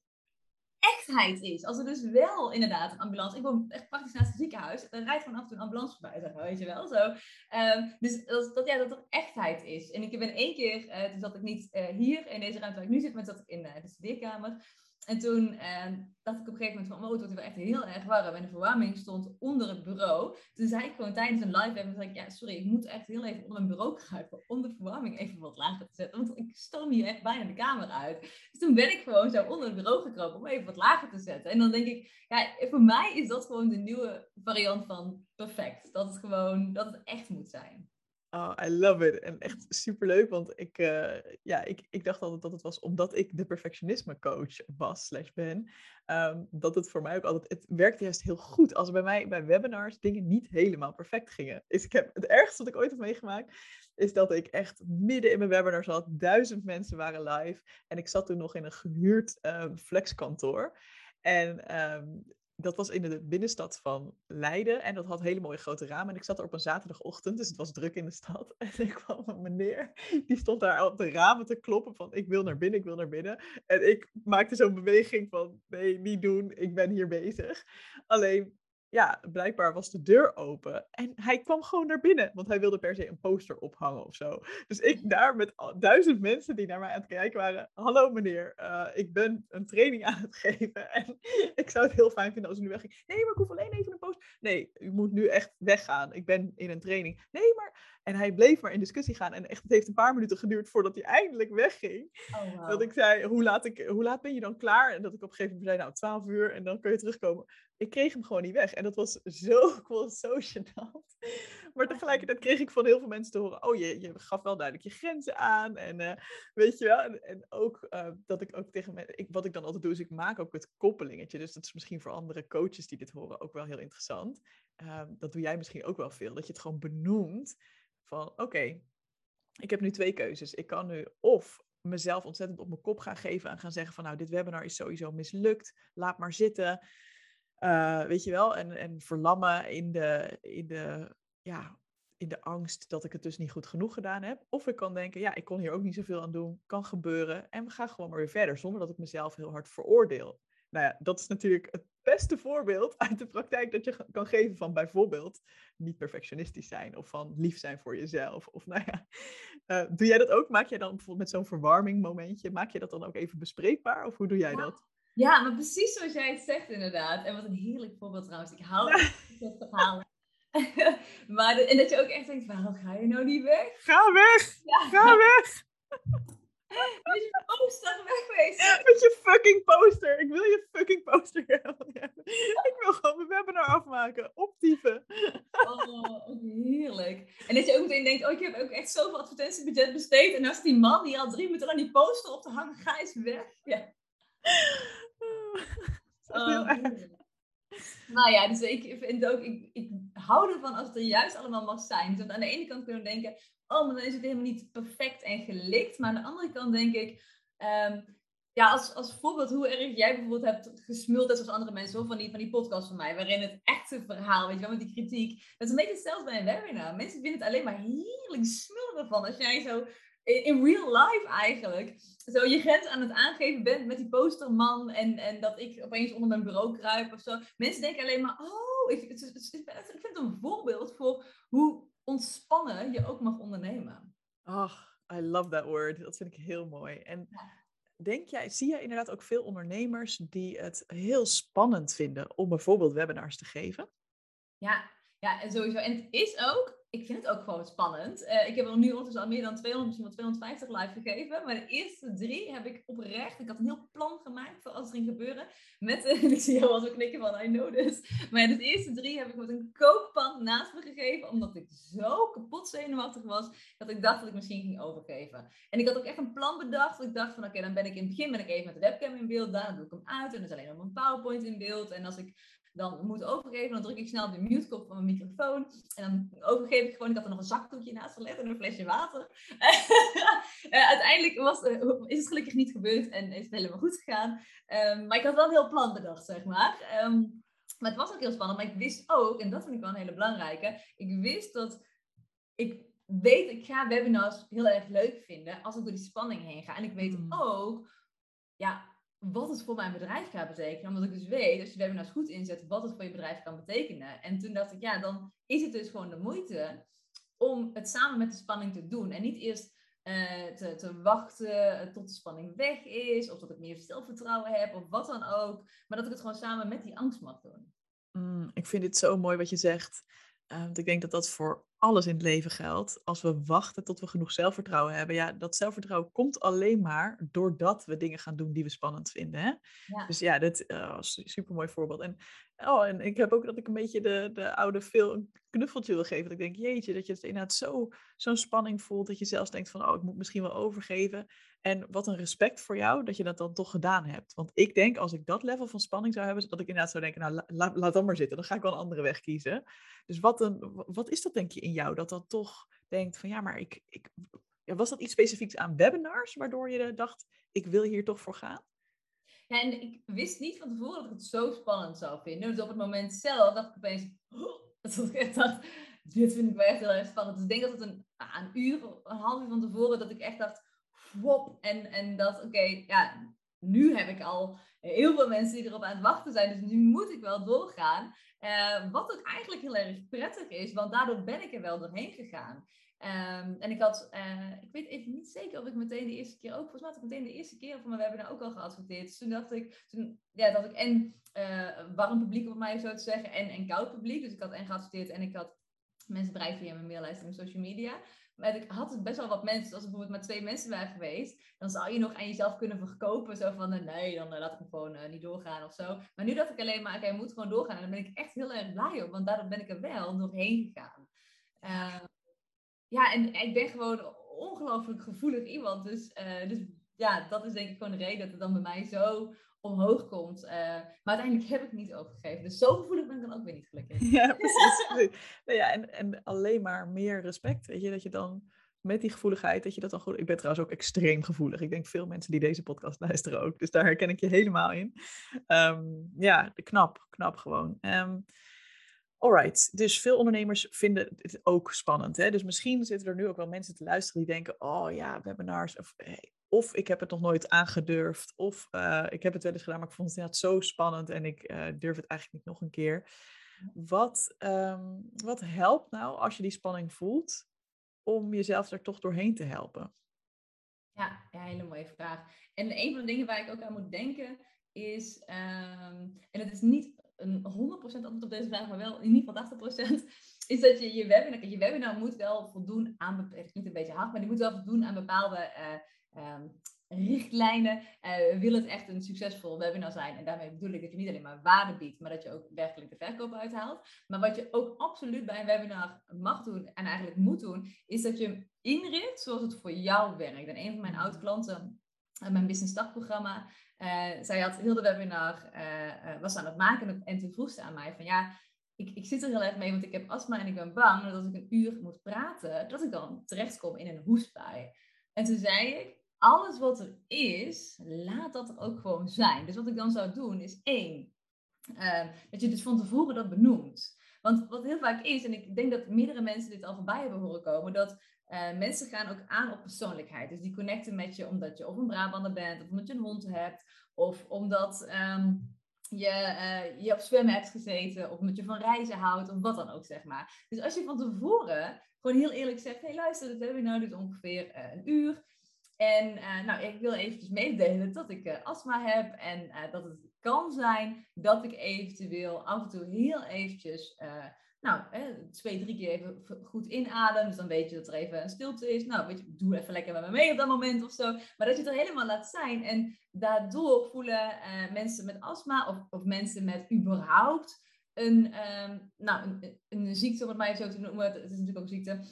echtheid is. Als er dus wel inderdaad een ambulance... Ik woon echt praktisch naast het ziekenhuis. Dan rijdt gewoon af een ambulance voorbij, zeg maar, weet je wel. Zo. Um, dus dat, ja, dat er echtheid is. En ik ben één keer, uh, toen zat ik niet uh, hier in deze ruimte waar ik nu zit, maar zat ik in uh, de studeerkamer. En toen uh, dacht ik op een gegeven moment van, oh, het wordt wel echt heel erg warm. En de verwarming stond onder het bureau. Toen zei ik gewoon tijdens een live ja, sorry, ik moet echt heel even onder mijn bureau kruipen om de verwarming even wat lager te zetten. Want ik stoom hier echt bijna de kamer uit. Dus toen ben ik gewoon zo onder het bureau gekropen om even wat lager te zetten. En dan denk ik, ja, voor mij is dat gewoon de nieuwe variant van perfect. Dat het gewoon, dat het echt moet zijn. Oh, I love it. En echt superleuk, want ik, uh, ja, ik, ik dacht altijd dat het was omdat ik de perfectionisme coach was, slash ben, um, dat het voor mij ook altijd, het werkte juist heel goed als bij mij bij webinars dingen niet helemaal perfect gingen. Dus ik heb, het ergste wat ik ooit heb meegemaakt, is dat ik echt midden in mijn webinar zat, duizend mensen waren live en ik zat toen nog in een gehuurd uh, flexkantoor. En um, dat was in de binnenstad van Leiden. En dat had hele mooie grote ramen. En ik zat er op een zaterdagochtend, dus het was druk in de stad. En ik kwam een meneer, die stond daar op de ramen te kloppen van ik wil naar binnen, ik wil naar binnen. En ik maakte zo'n beweging van nee, niet doen, ik ben hier bezig. Alleen ja, blijkbaar was de deur open. En hij kwam gewoon naar binnen, want hij wilde per se een poster ophangen of zo. Dus ik daar met duizend mensen die naar mij aan het kijken waren. Hallo meneer, uh, ik ben een training aan het geven. En ik zou het heel fijn vinden als u nu wegging. Nee, maar ik hoef alleen even een poster. Nee, u moet nu echt weggaan. Ik ben in een training. Nee, maar en hij bleef maar in discussie gaan. En echt, het heeft een paar minuten geduurd voordat hij eindelijk wegging. Oh, wow. Dat ik zei, hoe laat, ik, hoe laat ben je dan klaar? En dat ik op een gegeven moment zei, nou, 12 uur en dan kun je terugkomen. Ik kreeg hem gewoon niet weg. En dat was zo, ik was zo gênant. Maar tegelijkertijd kreeg ik van heel veel mensen te horen, oh, je, je gaf wel duidelijk je grenzen aan. En uh, weet je wel, en, en ook uh, dat ik ook tegen mensen, ik, wat ik dan altijd doe, is ik maak ook het koppelingetje. Dus dat is misschien voor andere coaches die dit horen ook wel heel interessant. Uh, dat doe jij misschien ook wel veel, dat je het gewoon benoemt van oké, ik heb nu twee keuzes. Ik kan nu of mezelf ontzettend op mijn kop gaan geven en gaan zeggen van nou, dit webinar is sowieso mislukt, laat maar zitten. Uh, weet je wel, en, en verlammen in de, in, de, ja, in de angst dat ik het dus niet goed genoeg gedaan heb. Of ik kan denken, ja, ik kon hier ook niet zoveel aan doen, kan gebeuren. En we gaan gewoon maar weer verder, zonder dat ik mezelf heel hard veroordeel. Nou ja, dat is natuurlijk het beste voorbeeld uit de praktijk dat je kan geven van bijvoorbeeld niet perfectionistisch zijn of van lief zijn voor jezelf. Of nou ja, uh, doe jij dat ook? Maak jij dan bijvoorbeeld met zo'n verwarming momentje, maak je dat dan ook even bespreekbaar of hoe doe jij dat? Ja, maar precies zoals jij het zegt inderdaad. En wat een heerlijk voorbeeld trouwens. Ik hou van verhalen. maar en dat je ook echt denkt, waarom ga je nou niet weg? Ga weg! Ja. Ga weg! Met je poster wegwezen. Met je fucking poster. Ik wil je fucking poster hebben. Ik wil gewoon mijn webinar afmaken. Optieven. Oh, heerlijk. En dat je ook meteen denkt, oh, ik heb ook echt zoveel advertentiebudget besteed. En als die man die al drie minuten aan die poster op te hangen, ga eens weg. Ja. Oh, nou ja, dus ik vind ook, ik, ik hou ervan als het er juist allemaal mag zijn. Dus aan de ene kant kunnen we denken, oh, maar dan is het helemaal niet perfect en gelikt. Maar aan de andere kant denk ik, um, ja, als, als voorbeeld hoe erg jij bijvoorbeeld hebt gesmuld, zoals andere mensen, van die, van die podcast van mij, waarin het echte verhaal, weet je wel, met die kritiek, dat is een beetje hetzelfde bij een webinar. Mensen vinden het alleen maar heerlijk smullen van als jij zo in real life eigenlijk, zo je grens aan het aangeven bent met die posterman en, en dat ik opeens onder mijn bureau kruip of zo. Mensen denken alleen maar, oh, ik, ik vind het een voorbeeld voor hoe ontspannen je ook mag ondernemen. Ach, I love that word. Dat vind ik heel mooi. En denk jij, zie jij inderdaad ook veel ondernemers die het heel spannend vinden om bijvoorbeeld webinars te geven? Ja, ja, en sowieso. En het is ook, ik vind het ook gewoon spannend. Uh, ik heb er nu ondertussen al meer dan 200, misschien wel 250 live gegeven. Maar de eerste drie heb ik oprecht. Ik had een heel plan gemaakt voor als het ging gebeuren. Met, uh, ik zie jou al zo knikken van I know this. Maar de eerste drie heb ik met een kookpan naast me gegeven. Omdat ik zo kapot zenuwachtig was. Dat ik dacht dat ik misschien ging overgeven. En ik had ook echt een plan bedacht. Dat ik dacht van oké, dan ben ik in het begin ben ik even met de webcam in beeld. Daarna doe ik hem uit. En dan is alleen nog een PowerPoint in beeld. En als ik dan moet overgeven. Dan druk ik snel op de mute-knop van mijn microfoon. En dan overgeef ik gewoon. Ik had er nog een zakdoekje naast gelegd en een flesje water. uh, uiteindelijk was, uh, is het gelukkig niet gebeurd en is het helemaal goed gegaan. Um, maar ik had wel een heel plan bedacht, zeg maar. Um, maar het was ook heel spannend. Maar ik wist ook, en dat vind ik wel een hele belangrijke. Ik wist dat ik weet, ik ga webinars heel erg leuk vinden als ik door die spanning heen ga. En ik weet hmm. ook, ja, wat het voor mijn bedrijf gaat betekenen. Omdat ik dus weet, als je webinars goed inzet, wat het voor je bedrijf kan betekenen. En toen dacht ik, ja, dan is het dus gewoon de moeite om het samen met de spanning te doen. En niet eerst eh, te, te wachten tot de spanning weg is, of dat ik meer zelfvertrouwen heb, of wat dan ook. Maar dat ik het gewoon samen met die angst mag doen. Mm, ik vind dit zo mooi wat je zegt. Uh, want ik denk dat dat voor alles in het leven geldt. Als we wachten tot we genoeg zelfvertrouwen hebben. Ja, dat zelfvertrouwen komt alleen maar doordat we dingen gaan doen die we spannend vinden. Hè? Ja. Dus ja, dit uh, was een super mooi voorbeeld. En, oh, en ik heb ook dat ik een beetje de, de oude veel een knuffeltje wil geven. Dat ik denk, jeetje, dat je het inderdaad zo, zo'n spanning voelt. Dat je zelfs denkt van, oh, ik moet misschien wel overgeven. En wat een respect voor jou dat je dat dan toch gedaan hebt. Want ik denk, als ik dat level van spanning zou hebben, dat ik inderdaad zou denken, nou, la, laat dan maar zitten. Dan ga ik wel een andere weg kiezen. Dus wat, een, wat is dat denk je jou? Dat dat toch denkt van, ja, maar ik... ik was dat iets specifieks aan webinars, waardoor je dacht, ik wil hier toch voor gaan? Ja, en ik wist niet van tevoren dat ik het zo spannend zou vinden. Dus op het moment zelf dacht ik opeens, oh, dat ik dacht, dit vind ik wel echt heel erg spannend. Dus ik denk dat het een, een uur, een half uur van tevoren, dat ik echt dacht, wop. En, en dat, oké, ja, nu heb ik al heel veel mensen die erop aan het wachten zijn. Dus nu moet ik wel doorgaan. Uh, wat ook eigenlijk heel erg prettig is, want daardoor ben ik er wel doorheen gegaan. Um, en ik had, uh, ik weet even niet zeker of ik meteen de eerste keer ook, volgens mij had ik meteen de eerste keer van mijn webinar ook al geadverteerd. Dus toen dacht ik, toen, ja, dat ik en uh, warm publiek op mij zo te zeggen en, en koud publiek. Dus ik had en geadverteerd en ik had mensen bereikt via mijn maillijst en social media. Maar ik had best wel wat mensen, als er bijvoorbeeld maar twee mensen waren geweest, dan zou je nog aan jezelf kunnen verkopen. Zo van, eh, nee, dan uh, laat ik hem gewoon uh, niet doorgaan of zo. Maar nu dacht ik alleen maar, oké, okay, moet gewoon doorgaan. En ben ik echt heel erg blij op, want daardoor ben ik er wel doorheen gegaan. Uh, ja, en ik ben gewoon ongelooflijk gevoelig iemand. Dus, dus ja, dat is denk ik gewoon de reden dat het dan bij mij zo omhoog komt. Maar uiteindelijk heb ik niet overgegeven. Dus zo gevoelig dan ook weer niet gelukkig. Ja, precies. nou ja, en, en alleen maar meer respect. Weet je, dat je dan met die gevoeligheid, dat je dat dan goed... Ik ben trouwens ook extreem gevoelig. Ik denk veel mensen die deze podcast luisteren ook. Dus daar herken ik je helemaal in. Um, ja, knap, knap gewoon. Um, Alright, dus veel ondernemers vinden het ook spannend. Hè? Dus misschien zitten er nu ook wel mensen te luisteren die denken: Oh ja, webinars. Of hey, of ik heb het nog nooit aangedurfd, of uh, ik heb het wel eens gedaan, maar ik vond het inderdaad zo spannend en ik uh, durf het eigenlijk niet nog een keer. Wat, um, wat helpt nou als je die spanning voelt om jezelf er toch doorheen te helpen? Ja, ja hele mooie vraag. En een van de dingen waar ik ook aan moet denken is, um, en het is niet een 100% antwoord op deze vraag, maar wel in ieder geval 80%, is dat je je webinar, je webinar moet wel voldoen aan, niet een beetje hard, maar die moet wel voldoen aan bepaalde uh, um, richtlijnen. Uh, wil het echt een succesvol webinar zijn? En daarmee bedoel ik dat je niet alleen maar waarde biedt, maar dat je ook werkelijk de verkoop uithaalt. Maar wat je ook absoluut bij een webinar mag doen en eigenlijk moet doen, is dat je inricht zoals het voor jou werkt. En een van mijn oude klanten, uh, mijn business dagprogramma, uh, zij had heel de webinar, was aan het maken en toen vroeg ze aan mij van ja, ik, ik, zit er heel erg mee, want ik heb astma en ik ben bang dat als ik een uur moet praten, dat ik dan terechtkom in een hoestbui. En toen zei ik, alles wat er is, laat dat er ook gewoon zijn. Dus wat ik dan zou doen is één, uh, dat je dus van tevoren dat benoemt. Want wat heel vaak is, en ik denk dat meerdere mensen dit al voorbij hebben horen komen, dat uh, mensen gaan ook aan op persoonlijkheid. Dus die connecten met je omdat je of een Brabander bent, of omdat je een hond hebt, of omdat um, je, uh, je op zwemmen hebt gezeten, of omdat je van reizen houdt, of wat dan ook, zeg maar. Dus als je van tevoren gewoon heel eerlijk zegt, hey luister, dit hebben we nou dus ongeveer uh, een uur. En uh, nou, ik wil eventjes meedelen dat ik uh, astma heb en uh, dat het kan zijn dat ik eventueel af en toe heel eventjes, nou, twee, drie keer even goed inadem. Dus dan weet je dat er even een stilte is. Nou, weet je, doe even lekker met me mee op dat moment of zo. Maar dat je het er helemaal laat zijn. En daardoor voelen mensen met astma of, of mensen met überhaupt een, um, nou, een, ziekte, om het zo te noemen. Het is natuurlijk ook een ziekte.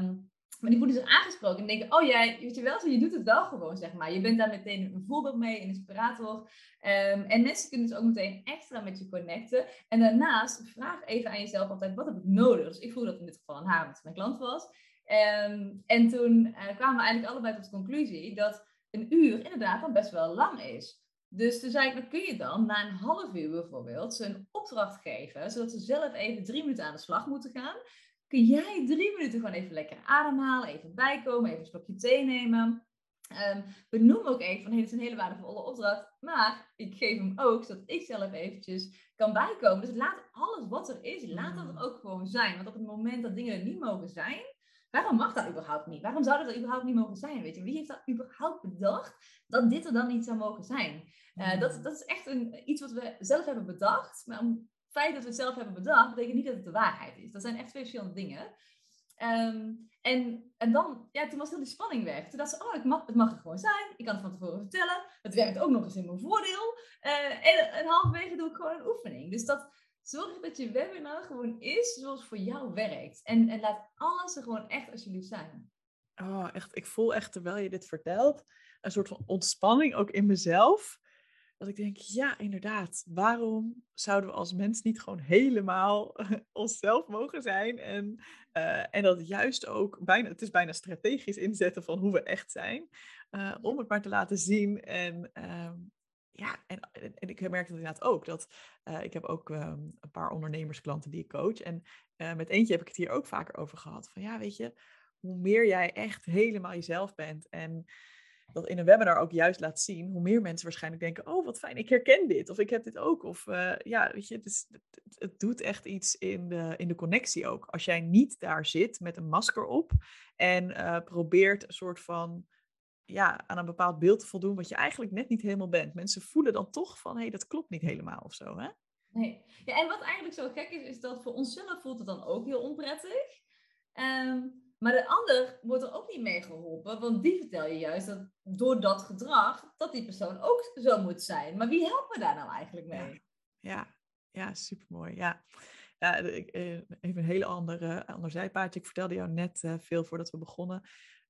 Um, maar die voelen zich aangesproken en denken, oh jij, weet je wel, je doet het wel gewoon, zeg maar. Je bent daar meteen een voorbeeld mee, een inspirator. Um, en mensen kunnen dus ook meteen extra met je connecten. En daarnaast, vraag even aan jezelf altijd, wat heb ik nodig? Dus ik voel dat in dit geval aan haar, omdat mijn klant was. Um, en toen uh, kwamen we eigenlijk allebei tot de conclusie dat een uur inderdaad dan best wel lang is. Dus toen zei ik, dan kun je dan na een half uur bijvoorbeeld ze een opdracht geven, zodat ze zelf even drie minuten aan de slag moeten gaan kun jij drie minuten gewoon even lekker ademhalen, even bijkomen, even een slokje thee nemen. Um, benoem ook even van, hey, dit is een hele waardevolle opdracht, maar ik geef hem ook, zodat ik zelf eventjes kan bijkomen. Dus laat alles wat er is, laat dat er mm. ook gewoon zijn. Want op het moment dat dingen er niet mogen zijn, waarom mag dat überhaupt niet? Waarom zou dat er überhaupt niet mogen zijn? Weet je, wie heeft dat überhaupt bedacht dat dit er dan niet zou mogen zijn? Uh, dat, dat is echt een, iets wat we zelf hebben bedacht. Maar om feit dat we het zelf hebben bedacht, betekent niet dat het de waarheid is. Dat zijn echt twee verschillende dingen. Ehm, en, en dan, ja, toen was heel die spanning weg. Toen dacht ze, oh, het mag, het mag er gewoon zijn. Ik kan het van tevoren vertellen. Het werkt ook nog eens in mijn voordeel. Uh, en, en halverwege doe ik gewoon een oefening. Dus dat, zorg dat je webinar gewoon is zoals voor jou werkt. En, en laat alles er gewoon echt alsjeblieft zijn. Oh, echt. Ik voel echt, terwijl je dit vertelt, een soort van ontspanning ook in mezelf. Dat ik denk, ja, inderdaad. Waarom zouden we als mens niet gewoon helemaal onszelf mogen zijn? En, uh, en dat juist ook bijna, het is bijna strategisch inzetten van hoe we echt zijn. Uh, om het maar te laten zien. En uh, ja, en, en ik merk het inderdaad ook. Dat uh, ik heb ook um, een paar ondernemersklanten die ik coach. En met eentje heb ik het hier ook vaker over gehad. Van ja, weet je, hoe meer jij echt helemaal jezelf bent en dat in een webinar ook juist laat zien, hoe meer mensen waarschijnlijk denken, oh wat fijn, ik herken dit of ik heb dit ook. Of uh, ja, weet je, het, is, het, doet echt iets in de, in de connectie ook. Als jij niet daar zit met een masker op en uh, probeert een soort van ja, aan een bepaald beeld te voldoen wat je eigenlijk net niet helemaal bent. Mensen voelen dan toch van, hé, hey, dat klopt niet helemaal of zo, hè? Nee. Ja, en wat eigenlijk zo gek is, is dat voor onszelf voelt het dan ook heel onprettig. Um, maar de ander wordt er ook niet mee geholpen, want die vertel je juist dat door dat gedrag, dat die persoon ook zo moet zijn. Maar wie helpt me daar nou eigenlijk mee? Ja, ja, ja supermooi. Ja. Ja, eh, even een hele andere, ander zijpaadje. Ik vertelde jou net uh, veel voordat we begonnen.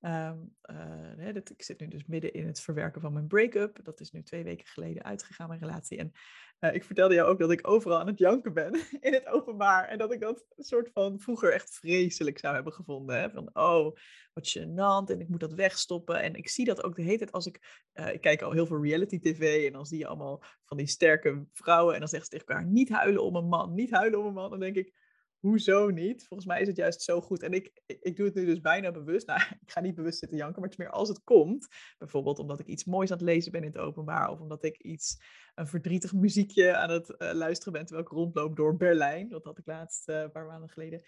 Um, uh, dat, ik zit nu dus midden in het verwerken van mijn break-up. Dat is nu twee weken geleden uitgegaan, mijn relatie. En uh, ik vertelde jou ook dat ik overal aan het janken ben in het openbaar. En dat ik dat soort van vroeger echt vreselijk zou hebben gevonden. Hè? Van, oh, wat gênant en ik moet dat wegstoppen. En ik zie dat ook de hele tijd als ik... Uh, ik kijk al heel veel reality tv en dan zie je allemaal van die sterke vrouwen. En dan zeggen ze tegen elkaar, niet huilen om een man, niet huilen om een man. Dan denk ik, hoezo niet? Volgens mij is het juist zo goed. En ik, ik, doe het nu dus bijna bewust. Nou, ik ga niet bewust zitten janken, maar het is meer als het komt. Bijvoorbeeld omdat ik iets moois aan het lezen ben in het openbaar. Of omdat ik iets, een verdrietig muziekje aan het uh, luisteren ben terwijl ik rondloop door Berlijn. Dat had ik laatst uh, een paar maanden geleden.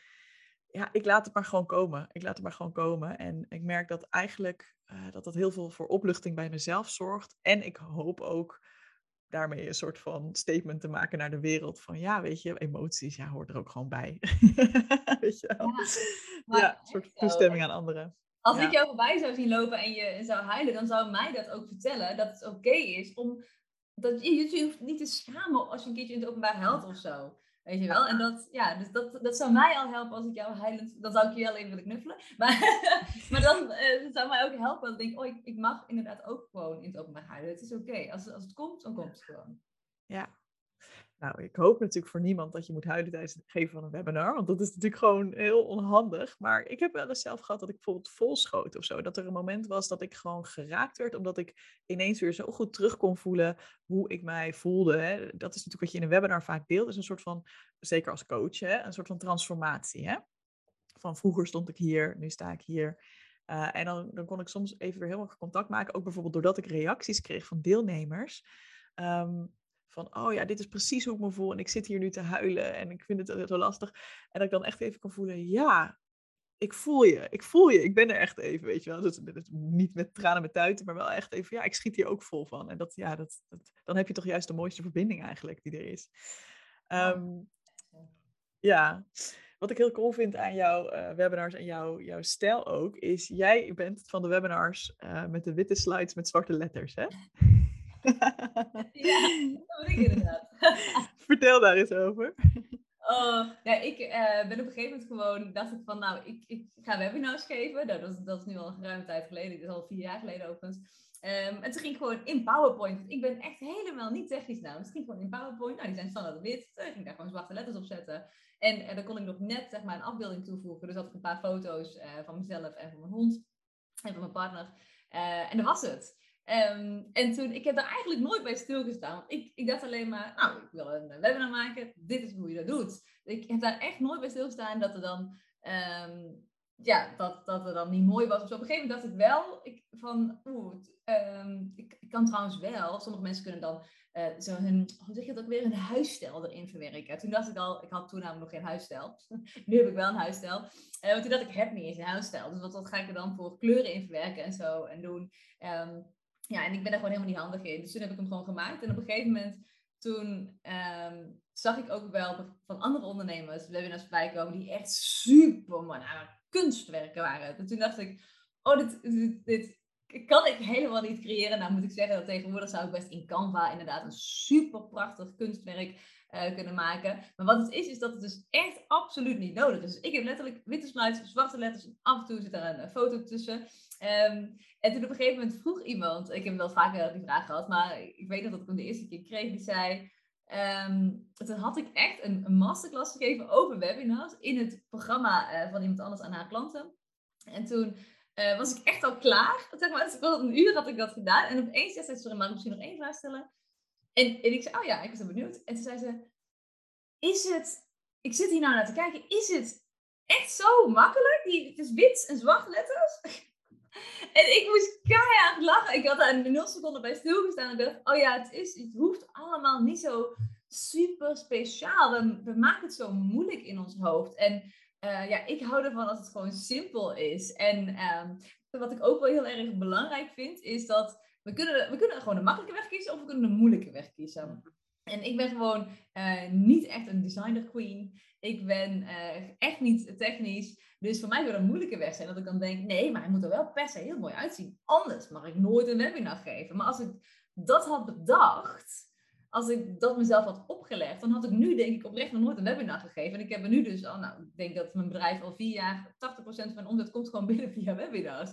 Ja, ik laat het maar gewoon komen. Ik laat het maar gewoon komen. En ik merk dat eigenlijk uh, dat dat heel veel voor opluchting bij mezelf zorgt. En ik hoop ook daarmee een soort van statement te maken naar de wereld van ja, weet je, emoties, ja, hoort er ook gewoon bij. weet je wel? Ja, ja een soort toestemming aan anderen. Als ik jou voorbij zou zien lopen en je zou huilen, dan zou mij dat ook vertellen dat het oké is om dat je, je hoeft niet te schamen als je een keertje in het openbaar helpt of zo. Weet je wel? En dat, ja, dus dat, dat zou mij al helpen als ik jou huilend... Dan zou ik je wel even willen knuffelen. Maar, maar dan uh, zou mij ook helpen. Dat ik denk, oh, ik, ik mag inderdaad ook gewoon in het openbaar huilen. Het is oké. Als, als het komt, dan komt het gewoon. Ja, nou, ik hoop natuurlijk voor niemand dat je moet huilen tijdens het geven van een webinar. Want dat is natuurlijk gewoon heel onhandig. Maar ik heb wel eens zelf gehad dat ik bijvoorbeeld volschoot of zo. Dat er een moment was dat ik gewoon geraakt werd. Omdat ik ineens weer zo goed terug kon voelen hoe ik mij voelde. Hè. Dat is natuurlijk wat je in een webinar vaak deelt. is een soort van, zeker als coach, hè, een soort van transformatie. Hè? Van vroeger stond ik hier, nu sta ik hier. Uh, en dan, dan kon ik soms even weer helemaal contact maken. Ook bijvoorbeeld doordat ik reacties kreeg van deelnemers. Um, van, oh ja, dit is precies hoe ik me voel en ik zit hier nu te huilen en ik vind het zo lastig. En dat ik dan echt even kan voelen, ja, ik voel je, ik voel je, ik ben er echt even, weet je wel. Dus, niet met tranen met tuiten, maar wel echt even, ja, ik schiet hier ook vol van. En dat, ja, dat, dat dan heb je toch juist de mooiste verbinding eigenlijk die er is. Um, ja, wat ik heel cool vind aan jouw uh, webinars en jouw, jouw stijl ook, is jij bent van de webinars uh, met de witte slides met zwarte letters, hè? Ja, dat ben ik inderdaad. Vertel daar eens over. Oh, ja, ik uh, ben op een gegeven moment gewoon, dacht ik van, nou, ik, ik ga webinars geven. Nou, dat, is, dat is nu al een ruime tijd geleden, dat is al vier jaar geleden overigens. Um, en toen ging ik gewoon in PowerPoint, want ik ben echt helemaal niet technisch nou. Dus het ging gewoon in PowerPoint, nou die zijn standaard wit, toen ging ik daar gewoon zwarte letters op zetten. En, en dan kon ik nog net zeg maar een afbeelding toevoegen. Dus had ik een paar foto's uh, van mezelf en van mijn hond en van mijn partner. En dat was het. Um, en toen, ik heb daar eigenlijk nooit bij stilgestaan. Want ik, ik dacht alleen maar, nou, ik wil een webinar maken. Dit is hoe je dat doet. Ik heb daar echt nooit bij stilgestaan dat er dan, um, ja, dat, dat er dan niet mooi was. Zo. Op een gegeven moment dacht ik wel, ik, van, oeh, um, ik, ik, kan trouwens wel. Sommige mensen kunnen dan uh, zo hun, hoe zeg je dat ook weer, een huisstijl erin verwerken. Toen dacht ik al, ik had toen namelijk nog geen huisstijl. nu heb ik wel een huisstijl. Uh, toen dacht ik, heb niet eens een huisstijl. Dus wat, wat ga ik er dan voor kleuren in verwerken en zo en doen. Ja, en ik ben daar gewoon helemaal niet handig in. Dus toen heb ik hem gewoon gemaakt. En op een gegeven moment, toen um, zag ik ook wel van andere ondernemers webinars voorbij komen die echt super man, nou, kunstwerken waren. En toen dacht ik, oh, dit, dit, dit kan ik helemaal niet creëren. Nou moet ik zeggen dat tegenwoordig zou ik best in Canva inderdaad een super prachtig kunstwerk uh, kunnen maken. Maar wat het is, is dat het dus echt absoluut niet nodig is. Dus ik heb letterlijk witte slides, zwarte letters af en toe zit er een foto tussen. Um, en toen op een gegeven moment vroeg iemand, ik heb wel vaker die vraag gehad, maar ik weet dat ik hem de eerste keer kreeg, die zei... Um, toen had ik echt een, masterclass gegeven over webinars in het programma uh, van iemand anders aan haar klanten. En toen was ik echt al klaar. Zeg maar, dus een uur had ik dat gedaan. En opeens zei ze, sorry, mag ik misschien nog één vraag stellen? En, en ik zei, oh ja, ik was benieuwd. En toen zei ze, is het, ik zit hier nou naar te kijken, is het echt zo makkelijk? Die, het is wit en zwart letters. en ik moest keihard lachen. Ik had daar een nul seconden bij stilgestaan en dacht, oh ja, het, is, het hoeft allemaal niet zo super speciaal. We, we maken het zo moeilijk in ons hoofd. En uh, ja, ik hou ervan als het gewoon simpel is. En um, wat ik ook wel heel erg belangrijk vind, is dat we kunnen, we kunnen gewoon een makkelijke weg kiezen of we kunnen een moeilijke weg kiezen. En ik ben gewoon uh, niet echt een designer queen. Ik ben uh, echt niet technisch. Dus voor mij wil een moeilijke weg zijn dat ik dan denk, nee, maar hij moet er wel per se heel mooi uitzien. Anders mag ik nooit een webinar geven. Maar als ik dat had bedacht, als ik dat mezelf had opgelegd, dan had ik nu denk ik oprecht nog nooit een webinar gegeven. En ik heb er nu dus al, nou, ik denk dat mijn bedrijf al vier jaar, 80% van mijn omzet komt gewoon binnen via webinars.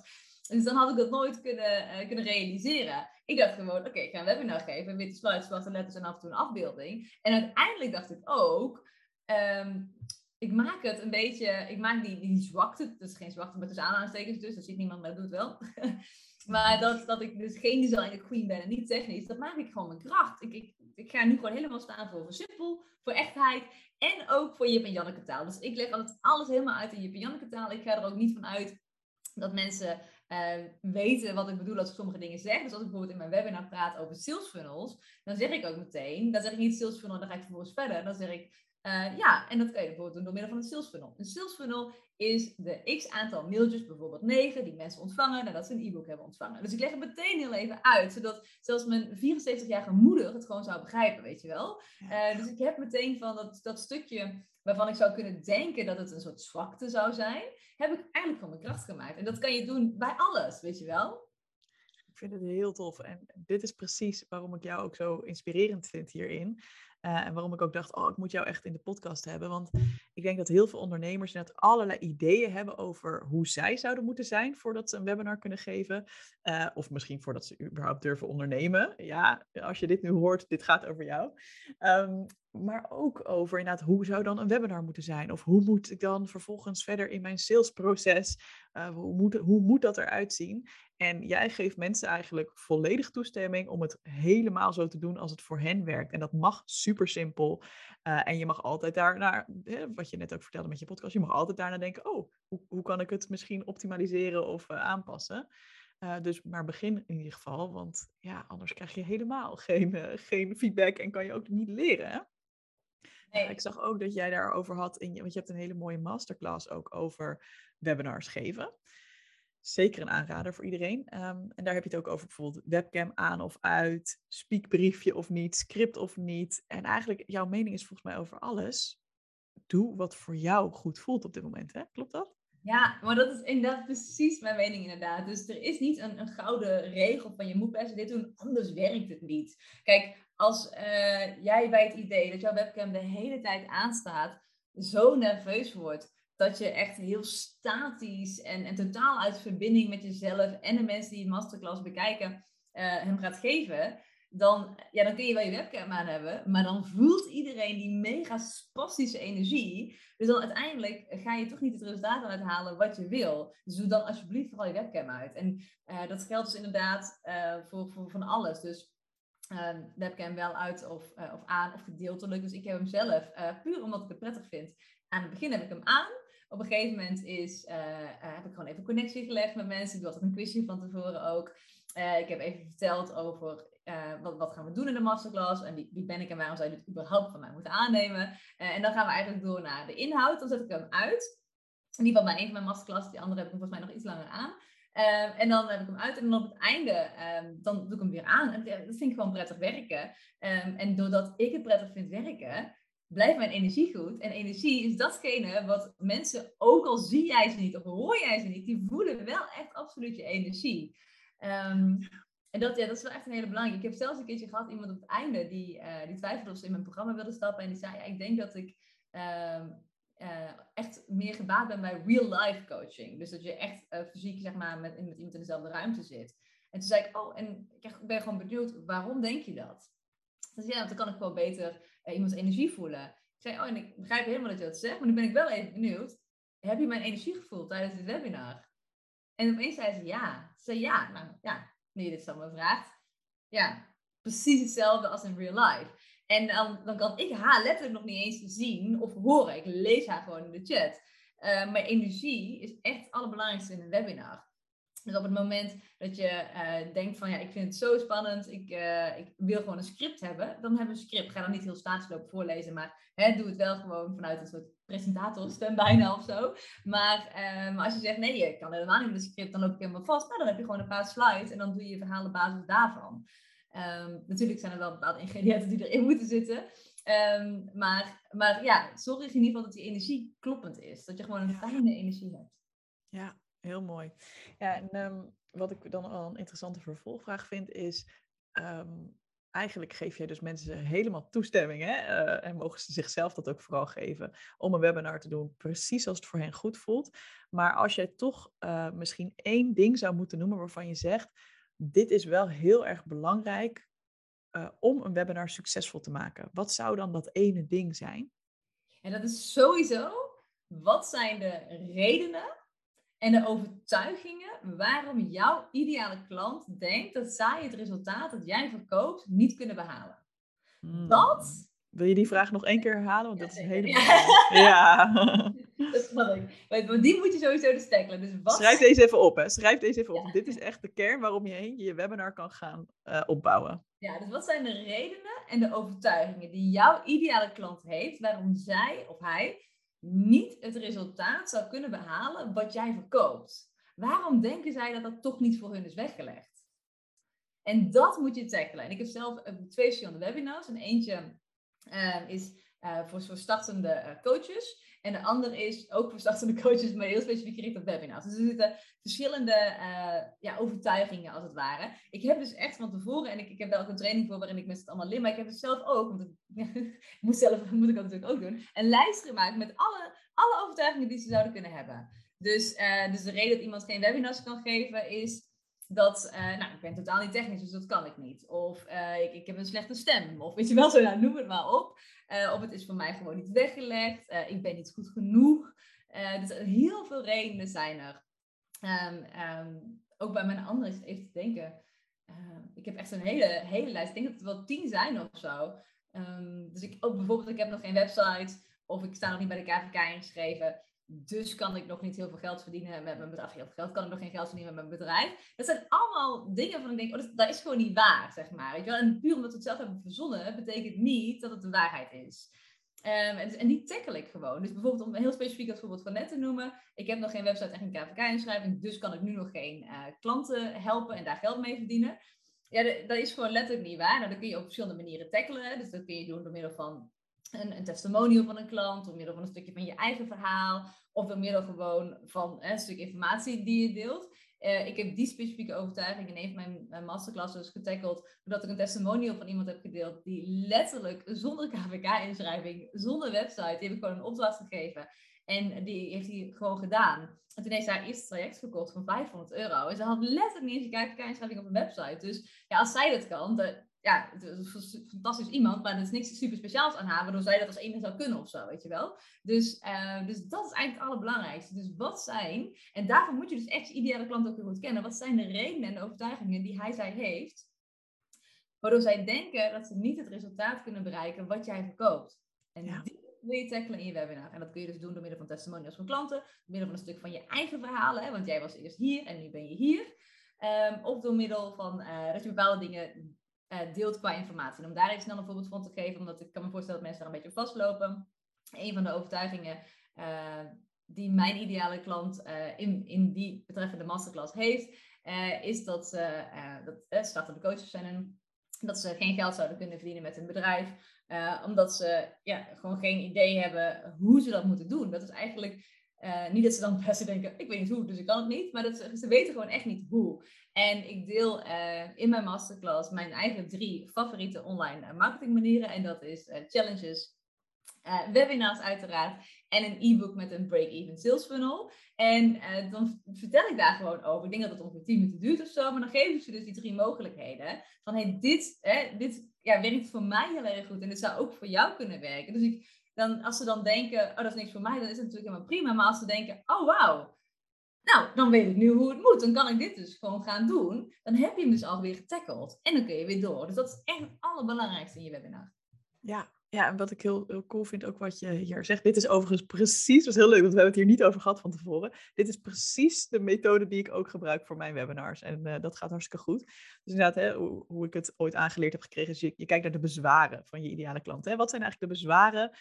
Dus dan had ik dat nooit kunnen, uh, kunnen realiseren. Ik dacht gewoon, oké, ik ga een webinar geven, witte slides, zwarte letters en af en toe een afbeelding. En uiteindelijk dacht ik ook, um, ik maak het een beetje, ik maak die, die zwakte, dat is geen zwakte met tussen aanhalingstekens dus, dat ziet niemand, maar dat doet wel. maar dat, dat ik dus geen designer queen ben en niet technisch, dat maak ik gewoon mijn kracht. Ik, ik, ik ga nu gewoon helemaal staan voor, simpel, voor echtheid en ook voor Jip en Janneke taal. Dus ik leg alles helemaal uit in Jip en Janneke taal. Ik ga er ook niet van uit dat mensen uh, weten wat ik bedoel als ik sommige dingen zeg. Dus als ik bijvoorbeeld in mijn webinar praat over sales funnels, dan zeg ik ook meteen, dan zeg ik niet sales funnel, dan ga ik vervolgens verder. Dan zeg ik, uh, ja, en dat kan je bijvoorbeeld doen door middel van een sales funnel. Een sales funnel is de x aantal mailtjes, bijvoorbeeld 9, die mensen ontvangen nadat ze een e-book hebben ontvangen. Dus ik leg het meteen heel even uit, zodat zelfs mijn 74-jarige moeder het gewoon zou begrijpen, weet je wel. Uh, dus ik heb meteen van dat, dat stukje waarvan ik zou kunnen denken dat het een soort zwakte zou zijn, heb ik eigenlijk van mijn kracht gemaakt. En dat kan je doen bij alles, weet je wel. Ik vind het heel tof. En dit is precies waarom ik jou ook zo inspirerend vind hierin. Uh, en waarom ik ook dacht, oh, ik moet jou echt in de podcast hebben. Want ik denk dat heel veel ondernemers net allerlei ideeën hebben over hoe zij zouden moeten zijn voordat ze een webinar kunnen geven. Uh, of misschien voordat ze überhaupt durven ondernemen. Ja, als je dit nu hoort, dit gaat over jou. Um, maar ook over inderdaad, hoe zou dan een webinar moeten zijn? Of hoe moet ik dan vervolgens verder in mijn salesproces? Uh, hoe, moet, hoe moet dat eruit zien? En jij geeft mensen eigenlijk volledig toestemming om het helemaal zo te doen als het voor hen werkt. En dat mag super simpel. Uh, en je mag altijd daar naar, hè, wat je net ook vertelde met je podcast, je mag altijd daarna denken, oh, hoe, hoe kan ik het misschien optimaliseren of uh, aanpassen? Uh, dus maar begin in ieder geval, want ja, anders krijg je helemaal geen, geen feedback en kan je ook niet leren. Nee. ik zag ook dat jij daarover had, in je, want je hebt een hele mooie masterclass ook over webinars geven. Zeker een aanrader voor iedereen. Um, en daar heb je het ook over bijvoorbeeld webcam aan of uit, speakbriefje of niet, script of niet. En eigenlijk, jouw mening is volgens mij over alles. Doe wat voor jou goed voelt op dit moment, hè? Klopt dat? Ja, maar dat is inderdaad precies mijn mening inderdaad. Dus er is niet een, gouden regel van je moet best dit doen, anders werkt het niet. Kijk, als uh, jij bij het idee dat jouw webcam de hele tijd aanstaat, zo nerveus wordt dat je echt heel statisch en, en totaal uit verbinding met jezelf en de mensen die je masterclass bekijken uh, hem gaat geven, dan, ja, dan kun je wel je webcam aan hebben, maar dan voelt iedereen die mega spastische energie. Dus dan uiteindelijk ga je toch niet het resultaat uithalen wat je wil. Dus doe dan alsjeblieft vooral je webcam uit. En uh, dat geldt dus inderdaad uh, voor, voor van alles. Dus uh, webcam wel uit of, of aan of gedeeltelijk. Dus ik heb hem zelf, puur omdat ik het prettig vind. Aan het begin heb ik hem aan op een gegeven moment is, uh, heb ik gewoon even connectie gelegd met mensen. Ik doe altijd een quizje van tevoren ook. Uh, ik heb even verteld over wat, wat, gaan we doen in de masterclass? En wie, wie, ben ik en waarom zou je dit überhaupt van mij moeten aannemen? en dan gaan we eigenlijk door naar de inhoud. Dan zet ik hem uit. In ieder geval bij een van mijn masterclass. Die andere heb ik volgens mij nog iets langer aan. Ehm, en dan heb ik hem uit en dan op het einde, ehm, dan doe ik hem weer aan. En dat vind ik gewoon prettig werken. Um, en doordat ik het prettig vind werken, blijft mijn energie goed. En energie is datgene wat mensen, ook al zie jij ze niet of hoor jij ze niet, die voelen wel echt absoluut je energie. en dat, ja, dat is wel echt een hele belangrijke. Ik heb zelfs een keertje gehad, iemand op het einde, die, uh, die twijfelde of ze in mijn programma wilde stappen. En die zei, ja, ik denk dat ik uh, echt meer gebaat ben bij real-life coaching. Dus dat je echt uh, fysiek zeg maar, met, met iemand in dezelfde ruimte zit. En toen zei ik, oh, en ik ben gewoon benieuwd, waarom denk je dat? Dus ja, dan kan ik wel beter iemands energie voelen. Ik zei, oh, en ik begrijp helemaal dat je dat zegt, maar nu ben ik wel even benieuwd. Heb je mijn energie gevoeld tijdens dit webinar? En opeens zei ze ja. Ze zei ja, nou ja, nu je dit zo me vraagt. Ja, precies hetzelfde als in real life. En dan, dan kan ik haar letterlijk nog niet eens zien of horen. Ik lees haar gewoon in de chat. Uh, maar energie is echt het allerbelangrijkste in een webinar. Dus op het moment dat je uh, denkt van ja, ik vind het zo spannend, ik, uh, ik wil gewoon een script hebben, dan hebben we een script. Ga dan niet heel statisch lopen voorlezen, maar hè, doe het wel gewoon vanuit een soort presentatorstem bijna of zo. Maar, maar als je zegt nee, je kan helemaal niet met een script, dan loop ik helemaal vast. Nou, dan heb je gewoon een paar slides en dan doe je je verhaal op basis daarvan. Um, natuurlijk zijn er wel bepaalde ingrediënten die erin moeten zitten. Um, maar, maar ja, zorg in ieder geval dat die energie kloppend is. Dat je gewoon een fijne energie hebt. Ja, heel mooi. Ja, en um, wat ik dan al een interessante vervolgvraag vind is... eigenlijk geef jij dus mensen helemaal toestemming. Hè? Uh, en mogen ze zichzelf dat ook vooral geven. Om een webinar te doen, precies als het voor hen goed voelt. Maar als jij toch uh, misschien één ding zou moeten noemen waarvan je zegt dit is wel heel erg belangrijk uh, om een webinar succesvol te maken. Wat zou dan dat ene ding zijn? En dat is sowieso, wat zijn de redenen en de overtuigingen waarom jouw ideale klant denkt dat zij het resultaat dat jij verkoopt niet kunnen behalen? Hmm. Dat wil je die vraag nog één keer herhalen? Want dat is helemaal. Ja. dat snap ik. Maar die moet je sowieso dus tackelen. Dus wat... Schrijf deze even op, hè? Schrijf deze even op. Dit is echt de kern waarom je heen je webinar kan gaan uh, opbouwen. Ja, dus wat zijn de redenen en de overtuigingen die jouw ideale klant heeft, waarom zij of hij niet het resultaat zou kunnen behalen wat jij verkoopt? Waarom denken zij dat dat toch niet voor hun is weggelegd? En dat moet je tackelen. En ik heb zelf eh, twee verschillende webinars. En eentje Ehm, is uh, voor, voor startende coaches. En de andere is ook voor startende coaches, maar heel specifiek gericht op webinars. Dus er zitten verschillende uh, ja, overtuigingen als het ware. Ik heb dus echt van tevoren, en ik, ik heb daar ook een training voor waarin ik met het allemaal leer, maar ik heb het zelf ook, want ik moet, zelf, moet ik dat natuurlijk ook doen, een lijst gemaakt met alle, alle overtuigingen die ze zouden kunnen hebben. Dus, dus de reden dat iemand geen webinars kan geven is dat, uh, nou, ik ben totaal niet technisch, dus dat kan ik niet. Of uh, ik, ik, heb een slechte stem. Of weet je wel, zo, nou, noem het maar op. Uh, of het is voor mij gewoon niet weggelegd. ik ben niet goed genoeg. dus heel veel redenen zijn er. Um, um, ook bij mijn andere is even te denken. ik heb echt een hele, hele lijst. Ik denk dat het wel tien zijn of zo. Dus ik, ook bijvoorbeeld, ik heb nog geen website. Of ik sta nog niet bij de KVK ingeschreven. Dus kan ik nog niet heel veel geld verdienen met mijn bedrijf. Heel veel geld kan ik nog geen geld verdienen met mijn bedrijf. Dat zijn allemaal dingen van ik denk, oh, dat, is gewoon niet waar, zeg maar. Weet je wel? En puur omdat we het zelf hebben verzonnen, betekent niet dat het de waarheid is. Um, en, en, die tackle ik gewoon. Dus bijvoorbeeld om een heel specifiek als voorbeeld van net te noemen. Ik heb nog geen website en geen KVK-inschrijving. Dus kan ik nu nog geen uh, klanten helpen en daar geld mee verdienen. Ja, dat is gewoon letterlijk niet waar. Nou, dat kun je op verschillende manieren tackelen. Dus dat kun je doen door middel van een, een testimonial van een klant, door middel van een stukje van je eigen verhaal, of door middel gewoon van een stuk informatie die je deelt. Uh, ik heb die specifieke overtuiging in een van mijn, masterclasses getackeld, doordat ik een testimonial van iemand heb gedeeld die letterlijk zonder KVK-inschrijving, zonder website, die heb ik gewoon een opdracht gegeven. En die heeft hij gewoon gedaan. En toen heeft ze haar eerste traject verkocht van 500 euro. En ze had letterlijk niet eens een KVK-inschrijving op een website. Dus ja, als zij dat kan, ja, het is een fantastisch iemand, maar er is niks super speciaals aan haar, waardoor zij dat als enige zou kunnen of zo, weet je wel. Dus, uh, dus dat is eigenlijk het allerbelangrijkste. Dus wat zijn, en daarvoor moet je dus echt je ideale klant ook heel goed kennen, wat zijn de redenen en de overtuigingen die hij, zij heeft, waardoor zij denken dat ze niet het resultaat kunnen bereiken wat jij verkoopt. En die wil je tackelen in je webinar. En dat kun je dus doen door middel van testimonials van klanten, door middel van een stuk van je eigen verhalen, hè, want jij was eerst hier en nu ben je hier. Um, of door middel van uh, dat je bepaalde dingen deelt qua informatie. En om daar iets dan een voorbeeld van te geven, omdat ik kan me voorstellen dat mensen daar een beetje vastlopen. Een van de overtuigingen die mijn ideale klant in, in die betreffende masterclass heeft, is dat ze, dat startende coaches zijn en dat ze geen geld zouden kunnen verdienen met hun bedrijf. Omdat ze ja, gewoon geen idee hebben hoe ze dat moeten doen. Dat is eigenlijk niet dat ze dan best denken, ik weet niet hoe, dus ik kan het niet. Maar dat ze, ze weten gewoon echt niet hoe. En ik deel uh, in mijn masterclass mijn eigen drie favoriete online marketingmanieren. En dat is challenges, webinars uiteraard en een e-book met een break-even sales funnel. En uh, dan vertel ik daar gewoon over. Ik denk dat het ongeveer 10 minuten duurt of zo. Maar dan ik ze dus die drie mogelijkheden. Van hey, dit, hè, dit ja, werkt voor mij heel erg goed. En dit zou ook voor jou kunnen werken. Dus ik, dan, als ze dan denken, oh dat is niks voor mij, dan is het natuurlijk helemaal prima. Maar als ze denken, oh wauw, nou, dan weet ik nu hoe het moet. Dan kan ik dit dus gewoon gaan doen. Dan heb je hem dus alweer getackled. En dan kun je weer door. Dus dat is echt het allerbelangrijkste in je webinar. Ja, ja, en wat ik heel, heel cool vind, ook wat je hier zegt. Dit is overigens precies, is heel leuk, want we hebben het hier niet over gehad van tevoren. Dit is precies de methode die ik ook gebruik voor mijn webinars. En uh, dat gaat hartstikke goed. Dus inderdaad, hè, hoe, hoe, ik het ooit aangeleerd heb gekregen, is je, je kijkt naar de bezwaren van je ideale klant. Hè. Wat zijn eigenlijk de bezwaren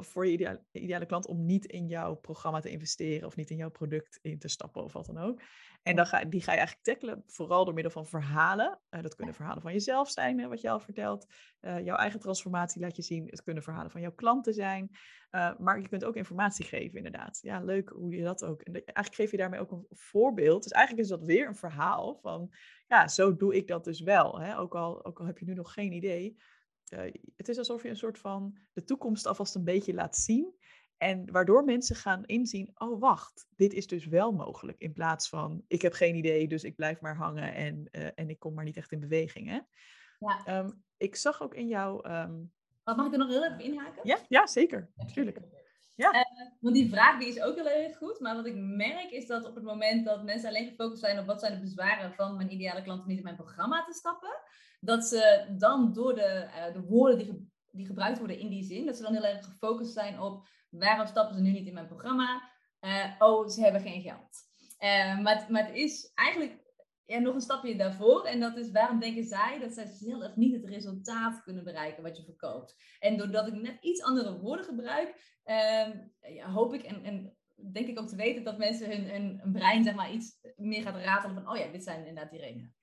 voor je ideale, ideale, klant om niet in jouw programma te investeren of niet in jouw product in te stappen of wat dan ook. En dan ga, die ga je eigenlijk tackelen, vooral door middel van verhalen. Uh, dat kunnen verhalen van jezelf zijn, hè, wat je al vertelt. Uh, jouw eigen transformatie laat je zien. Het kunnen verhalen van jouw klanten zijn. Uh, maar je kunt ook informatie geven, inderdaad. Ja, leuk hoe je dat ook. En eigenlijk geef je daarmee ook een voorbeeld. Dus eigenlijk is dat weer een verhaal van, ja, zo doe ik dat dus wel. Hè? Ook, al, ook al heb je nu nog geen idee. Het is alsof je een soort van de toekomst alvast een beetje laat zien. En waardoor mensen gaan inzien, oh wacht, dit is dus wel mogelijk. In plaats van, ik heb geen idee, dus ik blijf maar hangen en, uh, en ik kom maar niet echt in beweging. Hè? Ja. Um, ik zag ook in jouw... Um... Mag ik er nog heel even inhaken? Ja, ja zeker. Natuurlijk. Ja. Uh, want die vraag die is ook heel erg goed. Maar wat ik merk is dat op het moment dat mensen alleen gefocust zijn op wat zijn de bezwaren van mijn ideale klant om niet in mijn programma te stappen, dat ze dan door de, uh, de woorden die, die gebruikt worden in die zin, dat ze dan heel erg gefocust zijn op waarom stappen ze nu niet in mijn programma? Uh, oh, ze hebben geen geld. Maar, maar het is eigenlijk ja, nog een stapje daarvoor. En dat is waarom denken zij dat zij zelf niet het resultaat kunnen bereiken wat je verkoopt. En doordat ik net iets andere woorden gebruik, ja, hoop ik en, en denk ik ook te weten dat mensen hun, hun, brein zeg maar, iets meer gaat ratelen van, oh ja, dit zijn inderdaad die redenen.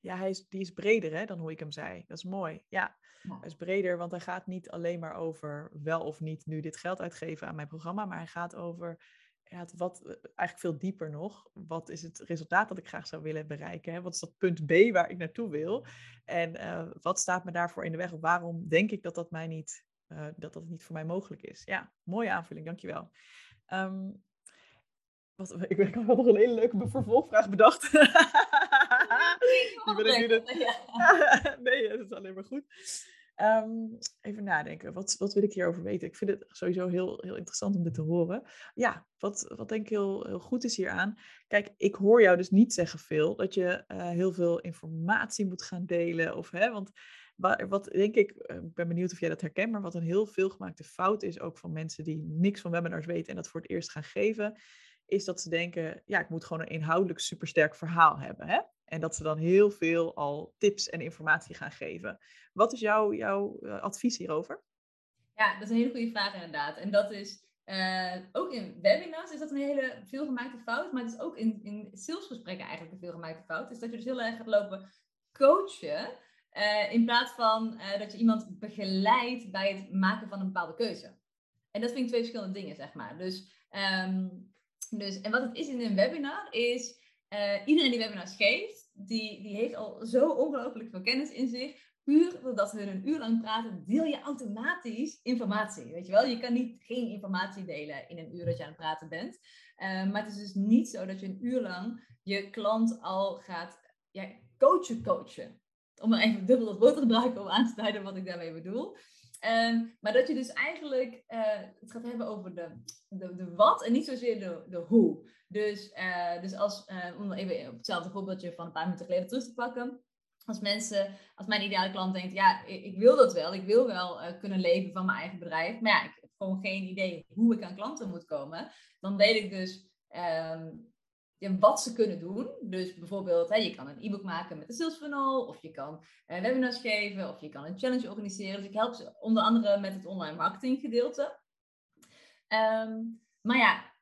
Ja, hij is, die is breder hè, dan hoe ik hem zei. Dat is mooi. Ja, hij is breder, want hij gaat niet alleen maar over wel of niet nu dit geld uitgeven aan mijn programma, maar hij gaat over ja, wat, eh, eigenlijk veel dieper nog. Wat is het resultaat dat ik graag zou willen bereiken? Hè? Wat is dat punt B waar ik naartoe wil? En uh, wat staat me daarvoor in de weg? Waarom denk ik dat dat, mij niet, uh, dat dat niet voor mij mogelijk is? Ja, mooie aanvulling, dankjewel. Um, wat, ik, ik had nog een hele leuke vervolgvraag bedacht. Die ben ik nu de... nee, dat is alleen maar goed. Um, even nadenken, wat, wat wil ik hierover weten? Ik vind het sowieso heel, heel interessant om dit te horen. Ja, wat, wat denk ik heel, heel goed is hieraan. Kijk, ik hoor jou dus niet zeggen veel dat je uh, heel veel informatie moet gaan delen. Of, hè, want wat denk ik, eh, ik ben benieuwd of jij dat herkent, maar wat een heel veelgemaakte fout is, ook van mensen die niks van webinars weten en dat voor het eerst gaan geven, is dat ze denken, ja, ik moet gewoon een inhoudelijk supersterk verhaal hebben. Hè? En dat ze dan heel veel al tips en informatie gaan geven. Wat is jouw, jouw uh, advies hierover? Ja, dat is een hele goede vraag inderdaad. En dat is uh, ook in webinars is dat een hele veelgemaakte fout. Maar het is ook in, in salesgesprekken eigenlijk een veelgemaakte fout. Is dat je dus heel erg gaat lopen coachen. Uh, in plaats van dat je iemand begeleidt bij het maken van een bepaalde keuze. En dat vind ik twee verschillende dingen, zeg maar. Dus, um, dus en wat het is in een webinar is uh, iedereen die webinars geeft, die, die heeft al zo ongelooflijk veel kennis in zich. Puur doordat we een uur lang praten, deel je automatisch informatie. Weet je wel, je kan niet geen informatie delen in een uur dat je aan het praten bent. Uh, maar het is dus niet zo dat je een uur lang je klant al gaat coachen, coachen. Om maar even dubbel dat woord te gebruiken om aan te duiden wat ik daarmee bedoel. Um, maar dat je dus eigenlijk uh, het gaat hebben over de, de, de wat en niet zozeer de, de hoe. Dus, uh, dus als, uh, om even op hetzelfde voorbeeldje van een paar minuten geleden terug te pakken. Als mensen, als mijn ideale klant denkt, ja, ik, wil dat wel. Ik wil wel kunnen leven van mijn eigen bedrijf. Maar ja, ik heb gewoon geen idee hoe ik aan klanten moet komen. Dan weet ik dus ja, wat ze kunnen doen. Dus bijvoorbeeld, hè, je kan een e-book maken met een sales funnel, of je kan webinars geven, of je kan een challenge organiseren. Dus ik help ze onder andere met het online marketing gedeelte. Ehm, maar ja,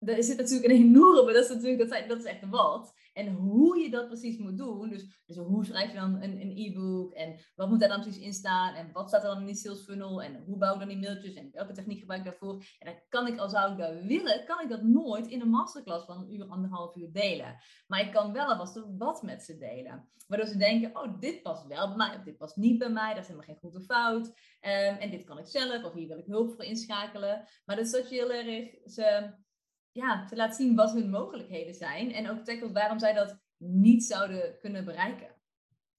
er zit natuurlijk een enorme, dat is natuurlijk, dat, dat is echt wat. En hoe je dat precies moet doen, dus, dus hoe schrijf je dan een, e-book en wat moet daar dan precies in staan en wat staat er dan in die sales funnel en hoe bouw ik dan die mailtjes en welke techniek gebruik ik daarvoor. En dan kan ik, al zou ik dat willen, kan ik dat nooit in een masterclass van een uur, anderhalf uur delen. Maar ik kan wel alvast wat met ze delen. Waardoor ze denken, oh, dit past wel bij mij of dit past niet bij mij, dat is helemaal geen goed of fout. Um, en dit kan ik zelf of hier wil ik hulp voor inschakelen. Maar dat is dat je heel erg ze ja, te laten zien wat hun mogelijkheden zijn. En ook tackelt waarom zij dat niet zouden kunnen bereiken.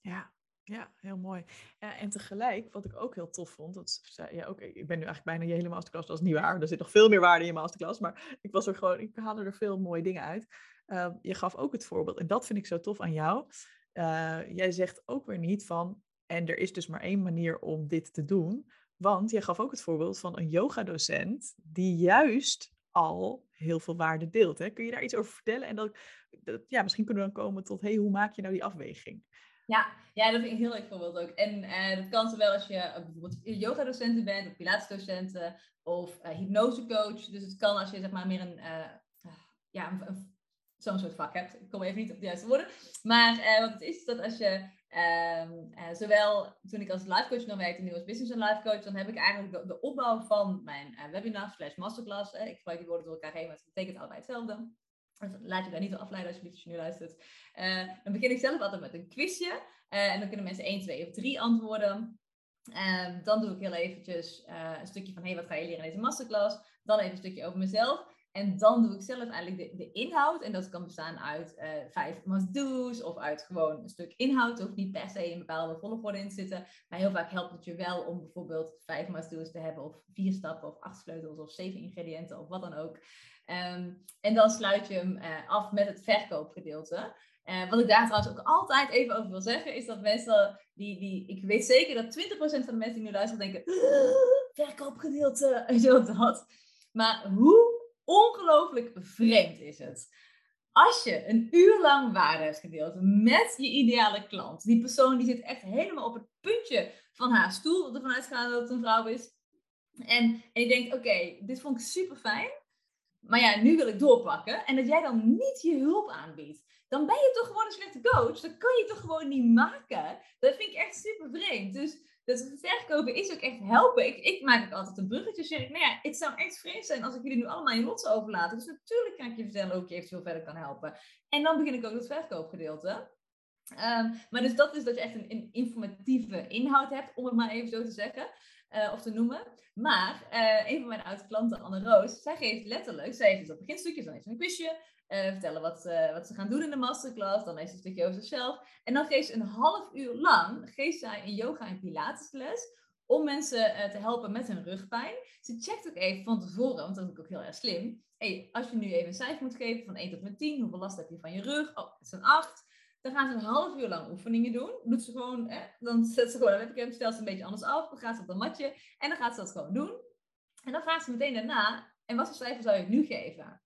Ja, ja, heel mooi. En tegelijk, wat ik ook heel tof vond, dat ja, oké, ik ben nu eigenlijk bijna je hele masterclass, dat is niet waar. Er zit nog veel meer waarde in je masterclass, maar ik was er gewoon, ik haalde er veel mooie dingen uit. Uh, je gaf ook het voorbeeld, en dat vind ik zo tof aan jou. Uh, jij zegt ook weer niet van, en er is dus maar één manier om dit te doen. Want jij gaf ook het voorbeeld van een yogadocent die juist al heel veel waarde deelt. Hè? Kun je daar iets over vertellen? En dat, dat, ja, misschien kunnen we dan komen tot, hey, hoe maak je nou die afweging? Ja, ja, dat vind ik een heel leuk voorbeeld ook. En uh, dat kan zowel als je uh, bijvoorbeeld yoga-docenten bent, of of uh, hypnosecoach. Dus het kan als je zeg maar meer een, ja, een, zo'n soort vak hebt. Ik kom even niet op de juiste woorden. Maar wat het is, is dat als je Um, uh, zowel toen ik als life coach nog werkte, nu als business en life coach, dan heb ik eigenlijk de, opbouw van mijn uh, webinar slash masterclass. ik gebruik die woorden door elkaar heen, maar het betekent allebei hetzelfde. Dus laat je daar niet afleiden als je nu luistert. Uh, dan begin ik zelf altijd met een quizje. en dan kunnen mensen 1, 2 of 3 antwoorden. Um, dan doe ik heel eventjes een stukje van, hey, wat ga je leren in deze masterclass? Dan even een stukje over mezelf. En dan doe ik zelf eigenlijk de, de inhoud. En dat kan bestaan uit uh, vijf must-do's of uit gewoon een stuk inhoud. Hoeft niet per se een bepaalde volgorde in te zitten. Maar heel vaak helpt het je wel om bijvoorbeeld vijf must-do's te hebben. Of vier stappen of acht sleutels of zeven ingrediënten of wat dan ook. Um, en dan sluit je hem uh, af met het verkoopgedeelte. Uh, wat ik daar trouwens ook altijd even over wil zeggen, is dat mensen die, die ik weet zeker dat 20% van de mensen die nu luisteren denken, verkoopgedeelte, zo dat. Maar hoe ongelooflijk vreemd is het. Als je een uur lang waarde hebt gedeeld met je ideale klant, die persoon die zit echt helemaal op het puntje van haar stoel, ervan uitgaan dat het een vrouw is. En, en je denkt, oké, dit vond ik super fijn, maar ja, nu wil ik doorpakken. En dat jij dan niet je hulp aanbiedt, dan ben je toch gewoon een slechte coach. Dat kan je toch gewoon niet maken. Dat vind ik echt super vreemd. Dus dus verkopen is ook echt helpen. Ik, ik maak ook altijd een bruggetje. Zeg ik, nou ja, het zou echt vreemd zijn als ik jullie nu allemaal in lots overlaat. Dus natuurlijk kan ik je vertellen hoe ik je eventueel verder kan helpen. En dan begin ik ook het verkoopgedeelte. Um, maar dus dat is dat je echt een, een, informatieve inhoud hebt, om het maar even zo te zeggen. Uh, of te noemen. Maar uh, een van mijn oude klanten, Anne Roos, zij geeft letterlijk, zij heeft dus dat beginstukje, dan heeft ze een quizje, uh, vertellen wat, wat ze gaan doen in de masterclass, dan heeft ze een stukje over zichzelf. En dan geeft ze een half uur lang, geeft zij een yoga- en pilatesles, om mensen te helpen met hun rugpijn. Ze checkt ook even van tevoren, want dat is ook heel erg slim. Hey, als je nu even een cijfer moet geven van 1 tot met 10, hoeveel last heb je van je rug? Oh, het is een 8. Dan gaan ze een half uur lang oefeningen doen. Doet ze gewoon, hè, dan zet ze gewoon een webcam, stelt ze een beetje anders af. Dan gaat ze op een matje en dan gaat ze dat gewoon doen. En dan vraagt ze meteen daarna, en wat voor cijfer zou je nu geven?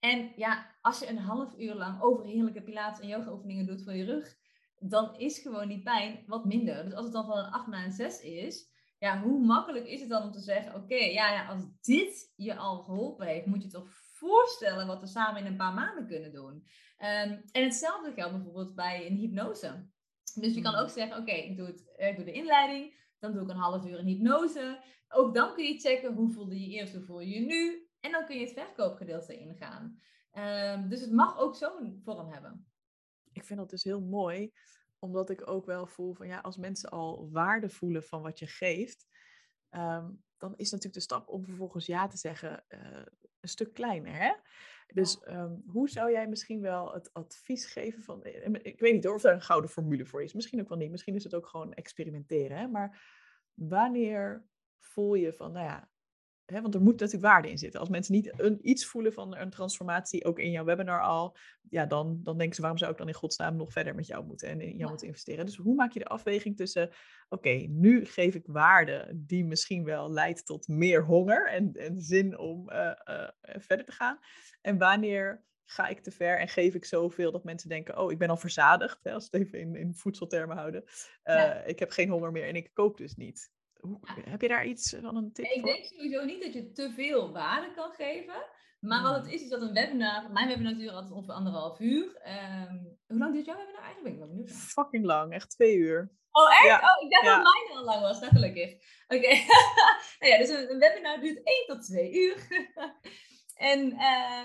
En ja, als je een half uur lang overheerlijke pilates en yoga oefeningen doet voor je rug, dan is gewoon die pijn wat minder. Dus als het dan van een 8 naar een 6 is, ja, hoe makkelijk is het dan om te zeggen, oké, ja, ja, als dit je al geholpen heeft, moet je toch voorstellen wat we samen in een paar maanden kunnen doen. Um, en hetzelfde geldt bijvoorbeeld bij een hypnose. Dus je kan hmm. ook zeggen, oké, ik, doe het, ik doe de inleiding, dan doe ik een half uur een hypnose. Ook dan kun je checken hoe voelde je eerst, hoe voel je je nu. En dan kun je het verkoopgedeelte ingaan. Um, dus het mag ook zo'n vorm hebben. Ik vind dat dus heel mooi, omdat ik ook wel voel van ja, als mensen al waarde voelen van wat je geeft, um, dan is natuurlijk de stap om vervolgens ja te zeggen uh, een stuk kleiner. Hè? Dus um, hoe zou jij misschien wel het advies geven van, eh, ik weet niet hoor, of daar een gouden formule voor is, misschien ook wel niet, misschien is het ook gewoon experimenteren. Hè? Maar wanneer voel je van, nou ja, Hè, want er moet natuurlijk waarde in zitten. Als mensen niet een, iets voelen van een transformatie, ook in jouw webinar al, ja, dan, dan denken ze, waarom zou ik dan in godsnaam nog verder met jou moeten en in jou moeten investeren? Dus hoe maak je de afweging tussen, oké, nu geef ik waarde die misschien wel leidt tot meer honger en, en zin om uh, uh, verder te gaan. En wanneer ga ik te ver en geef ik zoveel dat mensen denken, oh, ik ben al verzadigd, hè, als we het even in, in voedseltermen houden. Uh, Ik heb geen honger meer en ik kook dus niet. Hoe, Heb je daar iets van een tip Ik denk sowieso niet dat je te veel waarde kan geven. Maar wat het hmm. is, is dat een webinar, mijn webinar duurt altijd ongeveer anderhalf uur. Um, hoe lang duurt jouw webinar eigenlijk? Ik ben benieuwd. Fucking lang, echt twee uur. Oh, echt? Oh, ik dacht dat mijn al lang was. Dat gelukkig. Oké. nou ja, dus een, webinar duurt 1 tot 2 uur. en uh,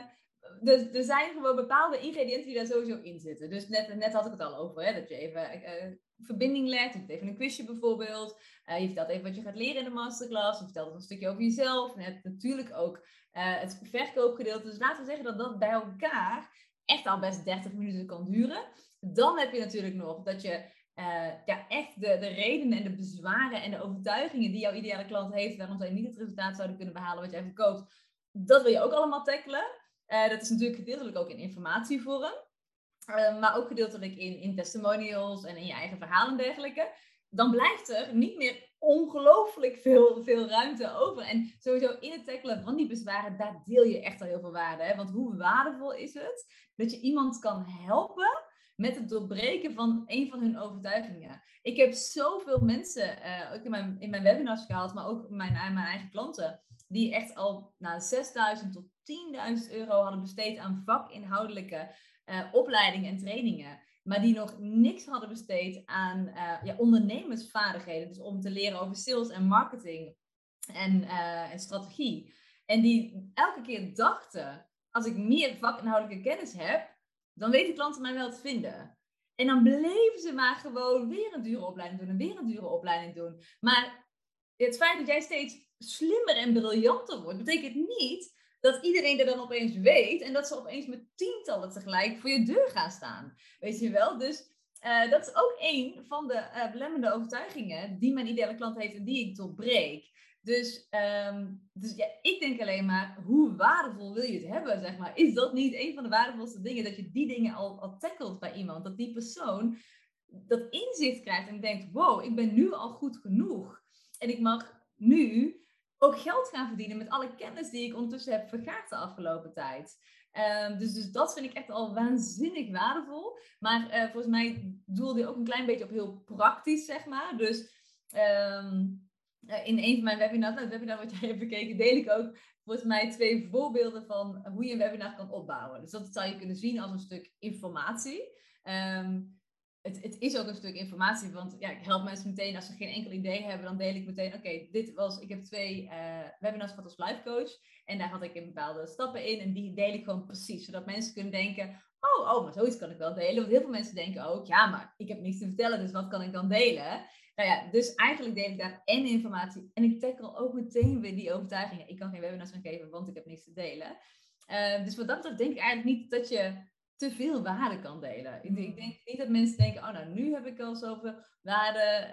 er, er zijn gewoon bepaalde ingrediënten die daar sowieso in zitten. Dus net, net had ik het al over, hè, dat je even uh, verbinding legt. Je hebt even een quizje bijvoorbeeld. Uh, je vertelt even wat je gaat leren in de masterclass. Je vertelt een stukje over jezelf. En je hebt natuurlijk ook het verkoopgedeelte. Dus laten we zeggen dat dat bij elkaar echt al best 30 minuten kan duren. Dan heb je natuurlijk nog dat je uh, ja, echt de, de redenen en de bezwaren en de overtuigingen die jouw ideale klant heeft, waarom zij niet het resultaat zouden kunnen behalen wat jij verkoopt, dat wil je ook allemaal tackelen. Dat is natuurlijk gedeeltelijk ook in informatievorm, uh, maar ook gedeeltelijk in, in testimonials en in je eigen verhaal en dergelijke. Dan blijft er niet meer ongelooflijk veel, veel ruimte over. En sowieso in het tackelen van die bezwaren, daar deel je echt al heel veel waarde. Hè? Want hoe waardevol is het dat je iemand kan helpen met het doorbreken van een van hun overtuigingen. Ik heb zoveel mensen, uh, ook in mijn, in mijn webinars gehad, maar ook mijn, mijn eigen klanten, die echt al nou, 6.000 tot 10.000 euro hadden besteed aan vakinhoudelijke uh, opleidingen en trainingen. Maar die nog niks hadden besteed aan uh, ja, ondernemersvaardigheden. Dus om te leren over sales en marketing en, en strategie. En die elke keer dachten, als ik meer vakinhoudelijke kennis heb, dan weten klanten mij wel te vinden. En dan bleven ze maar gewoon weer een dure opleiding doen en weer een dure opleiding doen. Maar het feit dat jij steeds slimmer en briljanter wordt, betekent niet dat iedereen er dan opeens weet en dat ze opeens met tientallen tegelijk voor je deur gaan staan. Weet je wel? Dus uh, dat is ook een van de uh, belemmerende overtuigingen die mijn ideale klant heeft en die ik doorbreek. Dus, um, dus ja, ik denk alleen maar, hoe waardevol wil je het hebben, zeg maar? Is dat niet een van de waardevolste dingen, dat je die dingen al, al tackelt bij iemand? Dat die persoon dat inzicht krijgt en denkt, wow, ik ben nu al goed genoeg. En ik mag nu ook geld gaan verdienen met alle kennis die ik ondertussen heb vergaard de afgelopen tijd. Um, dus, dus dat vind ik echt al waanzinnig waardevol. Maar uh, volgens mij doelde je ook een klein beetje op heel praktisch, zeg maar. Dus... Um, eh, in een van mijn webinars, het webinar wat jij hebt bekeken, deel ik ook volgens mij twee voorbeelden van hoe je een webinar kan opbouwen. Dus dat zou je kunnen zien als een stuk informatie. Ehm, het, het, is ook een stuk informatie, want ja, ik help mensen meteen als ze geen enkel idee hebben, dan deel ik meteen, oké, dit was, ik heb twee uh, webinars gehad als life coach en daar had ik een bepaalde stappen in en die deel ik gewoon precies, zodat mensen kunnen denken, oh, oh, maar zoiets kan ik wel delen. Want heel veel mensen denken ook, ja, maar ik heb niets te vertellen, dus wat kan ik dan delen? Nou ja, dus eigenlijk deel ik daar en informatie en ik tackle ook meteen weer die overtuigingen. Ik kan geen webinars gaan geven, want ik heb niets te delen. Uh, dus wat dat betreft denk ik eigenlijk niet dat je te veel waarde kan delen. Ik, ik, denk niet dat mensen denken, oh nou, nu heb ik al zoveel waarde,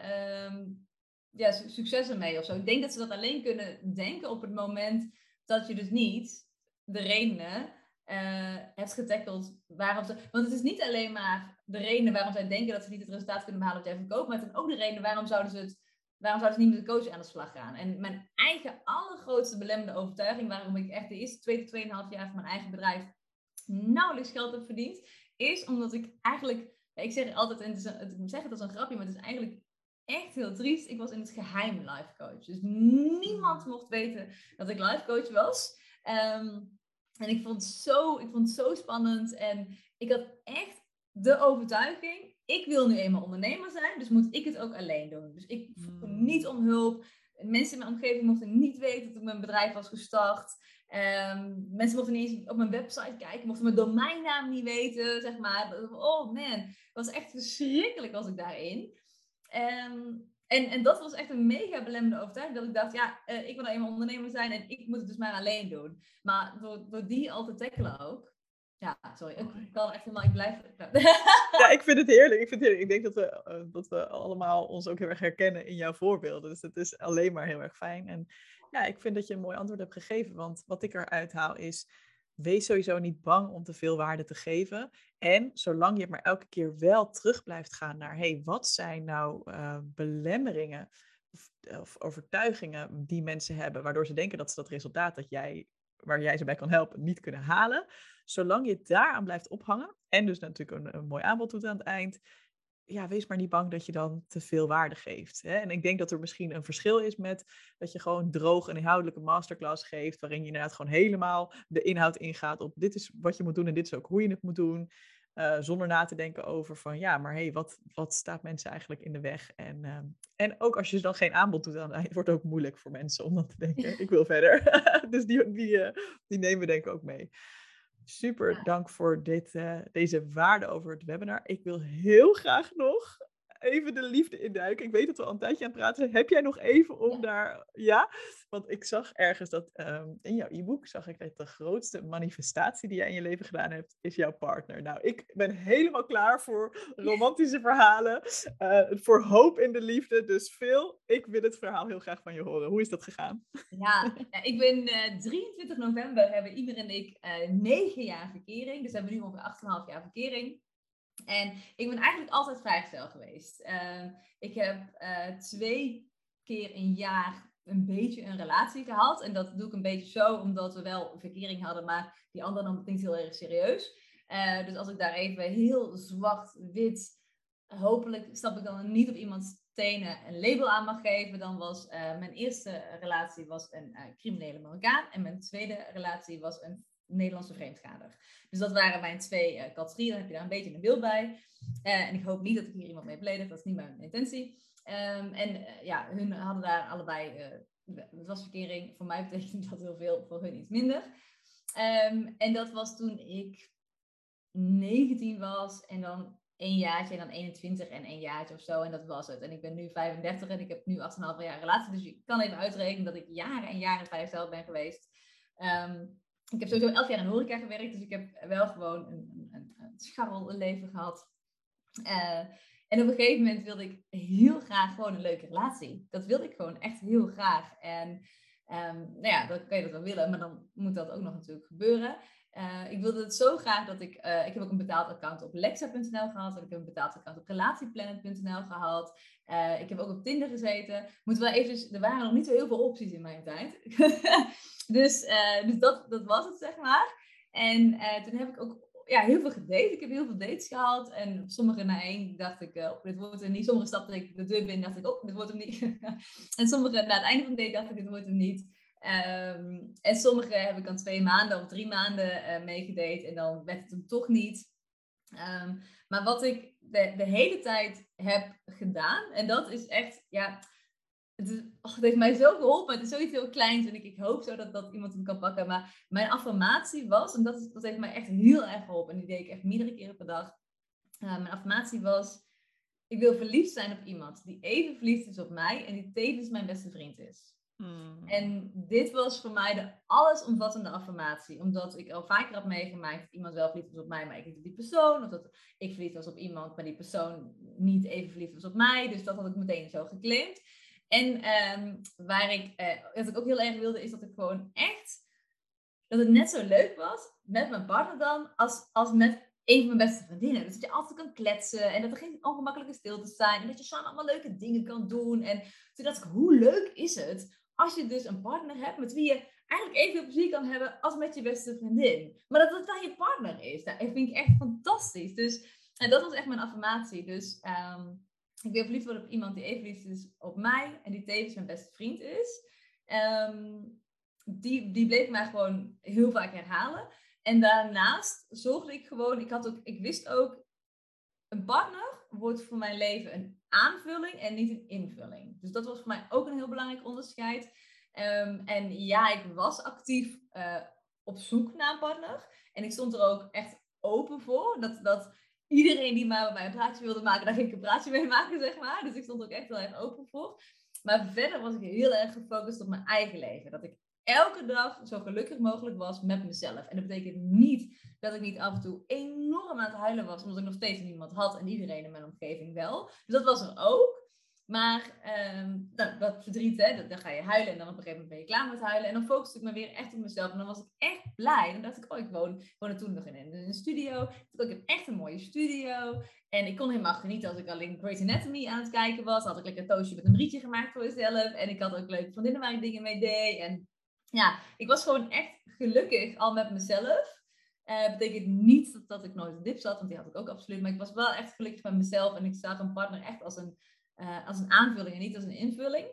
um, ja, succes ermee of zo. Ik denk dat ze dat alleen kunnen denken op het moment dat je dus niet de redenen uh, hebt getackeld waarom ze... Want het is niet alleen maar de reden waarom zij denken dat ze niet het resultaat kunnen behalen wat jij verkoopt, maar het is ook de reden waarom zouden ze het... Waarom zouden ze niet met de coach aan de slag gaan? En mijn eigen allergrootste belemmerde overtuiging, waarom ik echt de eerste twee tot tweeënhalf jaar van mijn eigen bedrijf nauwelijks geld heb verdiend, is omdat ik eigenlijk, ik zeg altijd, en het is een, ik zeg het als een grapje, maar het is eigenlijk echt heel triest. Ik was in het geheim life coach. Dus niemand mocht weten dat ik life coach was. Um, en ik vond, het zo, ik vond het zo spannend. En ik had echt de overtuiging, ik wil nu eenmaal ondernemer zijn, dus moet ik het ook alleen doen. Dus ik vroeg hmm. niet om hulp. Mensen in mijn omgeving mochten niet weten dat ik mijn bedrijf was gestart. Um, mensen mochten niet eens op mijn website kijken, mochten mijn domeinnaam niet weten, zeg maar. Oh man, het was echt verschrikkelijk was ik daarin. Um, en, en dat was echt een mega belemmerende overtuiging. Dat ik dacht, ja, uh, ik wil nou eenmaal ondernemer zijn en ik moet het dus maar alleen doen. Maar door, door die al te tackelen ook. Ja, sorry, ik kan echt helemaal, ik blijf... Ja, ik vind het heerlijk. Ik, vind het heerlijk. ik denk dat we, uh, dat we allemaal ons ook heel erg herkennen in jouw voorbeelden. Dus het is alleen maar heel erg fijn. En ja, ik vind dat je een mooi antwoord hebt gegeven. Want wat ik eruit haal is, wees sowieso niet bang om te veel waarde te geven. En zolang je maar elke keer wel terug blijft gaan naar, hey, wat zijn nou uh, belemmeringen of, of, overtuigingen die mensen hebben, waardoor ze denken dat ze dat resultaat dat jij waar jij ze bij kan helpen, niet kunnen halen. Zolang je daaraan blijft ophangen en dus natuurlijk een, een mooi aanbod doet aan het eind, ja, wees maar niet bang dat je dan te veel waarde geeft. Hè? En ik denk dat er misschien een verschil is met dat je gewoon droog een inhoudelijke masterclass geeft, waarin je inderdaad gewoon helemaal de inhoud ingaat op dit is wat je moet doen en dit is ook hoe je het moet doen. Uh, zonder na te denken over van ja, maar hé, hey, wat, wat staat mensen eigenlijk in de weg? En, uh, en ook als je dan geen aanbod doet, dan wordt het ook moeilijk voor mensen om dan te denken, ik wil verder. dus die, die, uh, die nemen we denk ik ook mee. Super, dank voor dit, uh, deze waarde over het webinar. Ik wil heel graag nog even de liefde induiken. Ik weet dat we al een tijdje aan het praten zijn. Heb jij nog even om ja. daar... Ja? Want ik zag ergens dat um, in jouw e-book zag ik dat de grootste manifestatie die jij in je leven gedaan hebt, is jouw partner. Nou, ik ben helemaal klaar voor romantische verhalen, uh, voor hoop in de liefde. Dus veel, ik wil het verhaal heel graag van je horen. Hoe is dat gegaan? Ja, ik ben uh, 23 november hebben Imer en ik uh, negen jaar verkering. Dus we hebben nu ongeveer 8,5 jaar verkering. En ik ben eigenlijk altijd vrijgezel geweest. Uh, ik heb uh, twee keer een jaar een beetje een relatie gehad. En dat doe ik een beetje zo, omdat we wel verkering hadden, maar die ander nam het niet heel erg serieus. Uh, dus als ik daar even heel zwart-wit, hopelijk stap ik dan niet op iemands tenen een label aan mag geven, dan was mijn eerste relatie was een criminele Marokkaan. En mijn tweede relatie was een Nederlandse vreemdgader. Dus dat waren mijn twee uh, categorieën. Dan heb je daar een beetje een beeld bij. Uh, en ik hoop niet dat ik hier iemand mee beledig. Dat is niet mijn intentie. Um, en uh, ja, hun hadden daar allebei het was verkering. Voor mij betekent dat heel veel, voor hun iets minder. Um, en dat was toen ik 19 was en dan één jaartje en dan 21 en één jaartje of zo. En dat was het. En ik ben nu 35 en ik heb nu 8,5 jaar relatie. Dus je kan even uitrekenen dat ik jaren en jaren vrijgesteld ben geweest. Um, ik heb sowieso elf jaar in horeca gewerkt, dus ik heb wel gewoon een, een, een scharrel leven gehad. Uh, en op een gegeven moment wilde ik heel graag gewoon een leuke relatie. Dat wilde ik gewoon echt heel graag. En um, nou ja, dan kan je dat wel willen, maar dan moet dat ook nog natuurlijk gebeuren. Uh, ik wilde het zo graag dat ik... Uh, ik heb ook een betaald account op Lexa.nl gehad. En ik heb een betaald account op Relatieplanet.nl gehad. Ik heb ook op Tinder gezeten. Moeten wel even... Er waren nog niet zo heel veel opties in mijn tijd. dus dus dat, dat was het, zeg maar. En toen heb ik ook ja, heel veel gedate. Ik heb heel veel dates gehad. En sommige na één dacht ik, oh, dit wordt hem niet. Sommige stapte ik de deur binnen dacht ik, oh, dit wordt hem niet. en sommige na het einde van de date dacht ik, dit wordt hem niet. Um, en sommige heb ik dan twee maanden of drie maanden uh, meegedate en dan werd het hem toch niet. Um, maar wat ik de, de, hele tijd heb gedaan, en dat is echt, ja, het, is, oh, het heeft mij zo geholpen. Het is zoiets heel kleins en ik, ik hoop zo dat, dat iemand hem kan pakken. Maar mijn affirmatie was, en dat, is, dat heeft mij echt heel erg geholpen, en die deed ik echt meerdere keren per dag. Uh, mijn affirmatie was, ik wil verliefd zijn op iemand die even verliefd is op mij en die tevens mijn beste vriend is. Hmm. En dit was voor mij de allesomvattende affirmatie. Omdat ik al vaker had meegemaakt dat iemand wel verliefd was op mij, maar ik niet op die persoon. Of dat ik verliefd was op iemand, maar die persoon niet even verliefd was op mij. Dus dat had ik meteen zo geclaimd. En um, waar ik, uh, wat ik ook heel erg wilde, is dat ik gewoon echt, dat het net zo leuk was met mijn partner dan, als, als met een van mijn beste vriendinnen. Dus dat je altijd kan kletsen en dat er geen ongemakkelijke stiltes zijn. En dat je samen allemaal leuke dingen kan doen. En toen dacht ik, hoe leuk is het als je dus een partner hebt met wie je eigenlijk evenveel plezier kan hebben als met je beste vriendin. Maar dat het dan je partner is, dat vind ik echt fantastisch. Dus en dat was echt mijn affirmatie. Dus um, ik wil verliefd worden op iemand die even lief is op mij en die tevens mijn beste vriend is. Um, die, die bleef mij gewoon heel vaak herhalen. En daarnaast zorgde ik gewoon, ik, had ook, ik wist ook, een partner wordt voor mijn leven een aanvulling en niet een invulling. Dus dat was voor mij ook een heel belangrijk onderscheid. Um, en ja, ik was actief uh, op zoek naar een partner. En ik stond er ook echt open voor. Dat, dat iedereen die maar bij een praatje wilde maken, daar ging ik een praatje mee maken, zeg maar. Dus ik stond ook echt heel erg open voor. Maar verder was ik heel erg gefocust op mijn eigen leven. Dat ik elke dag zo gelukkig mogelijk was met mezelf. En dat betekent niet dat ik niet af en toe enorm aan het huilen was, omdat ik nog steeds niemand had en iedereen in mijn omgeving wel. Dus dat was er ook. Maar um, nou, dat verdriet, hè, dan ga je huilen en dan op een gegeven moment ben je klaar met huilen. En dan focuste ik me weer echt op mezelf. En dan was ik echt blij. Dan dacht ik, oh, ik woon, woonde toen nog in een, in een studio. Ik heb echt een mooie studio. En ik kon helemaal genieten als ik alleen Grey's Anatomy aan het kijken was. Dan had ik lekker een toastje met een brietje gemaakt voor mezelf. En ik had ook leuke vriendinnen waar ik dingen mee deed. En ja, ik was gewoon echt gelukkig al met mezelf. Uh, betekent niet dat, ik nooit in dip zat, want die had ik ook absoluut. Maar ik was wel echt gelukkig met mezelf en ik zag een partner echt als een, uh, als een aanvulling en niet als een invulling.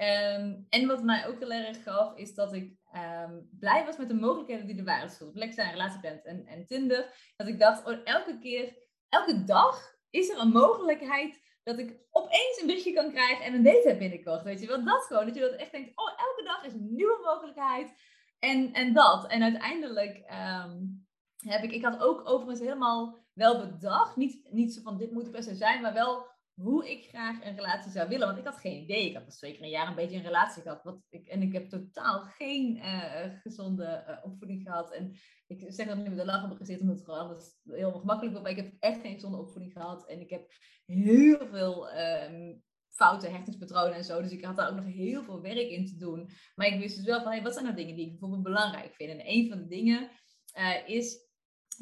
Um, en wat mij ook heel erg gaf, is dat ik um, blij was met de mogelijkheden die er waren. Dus op Lexa en Relatieplan en, en Tinder. Dat ik dacht, oh, elke keer, elke dag is er een mogelijkheid dat ik opeens een berichtje kan krijgen en een date heb binnenkort. Weet je wel, dat gewoon. Dat je dat echt denkt, oh, elke dag is een nieuwe mogelijkheid. En, en dat. En uiteindelijk um, heb ik, ik had ook overigens helemaal wel bedacht, niet, niet zo van dit moet er per se zijn, maar wel hoe ik graag een relatie zou willen. Want ik had geen idee. Ik had pas twee keer een jaar een beetje een relatie gehad. Wat ik, en ik heb totaal geen uh, gezonde uh, opvoeding gehad. En ik zeg dat nu met de lach op gezeten, omdat het gewoon heel gemakkelijk wordt. Maar ik heb echt geen gezonde opvoeding gehad. En ik heb heel veel um, foute hechtingspatronen en zo. Dus ik had daar ook nog heel veel werk in te doen. Maar ik wist dus wel van, hey, wat zijn nou dingen die ik bijvoorbeeld belangrijk vind? En een van de dingen uh, is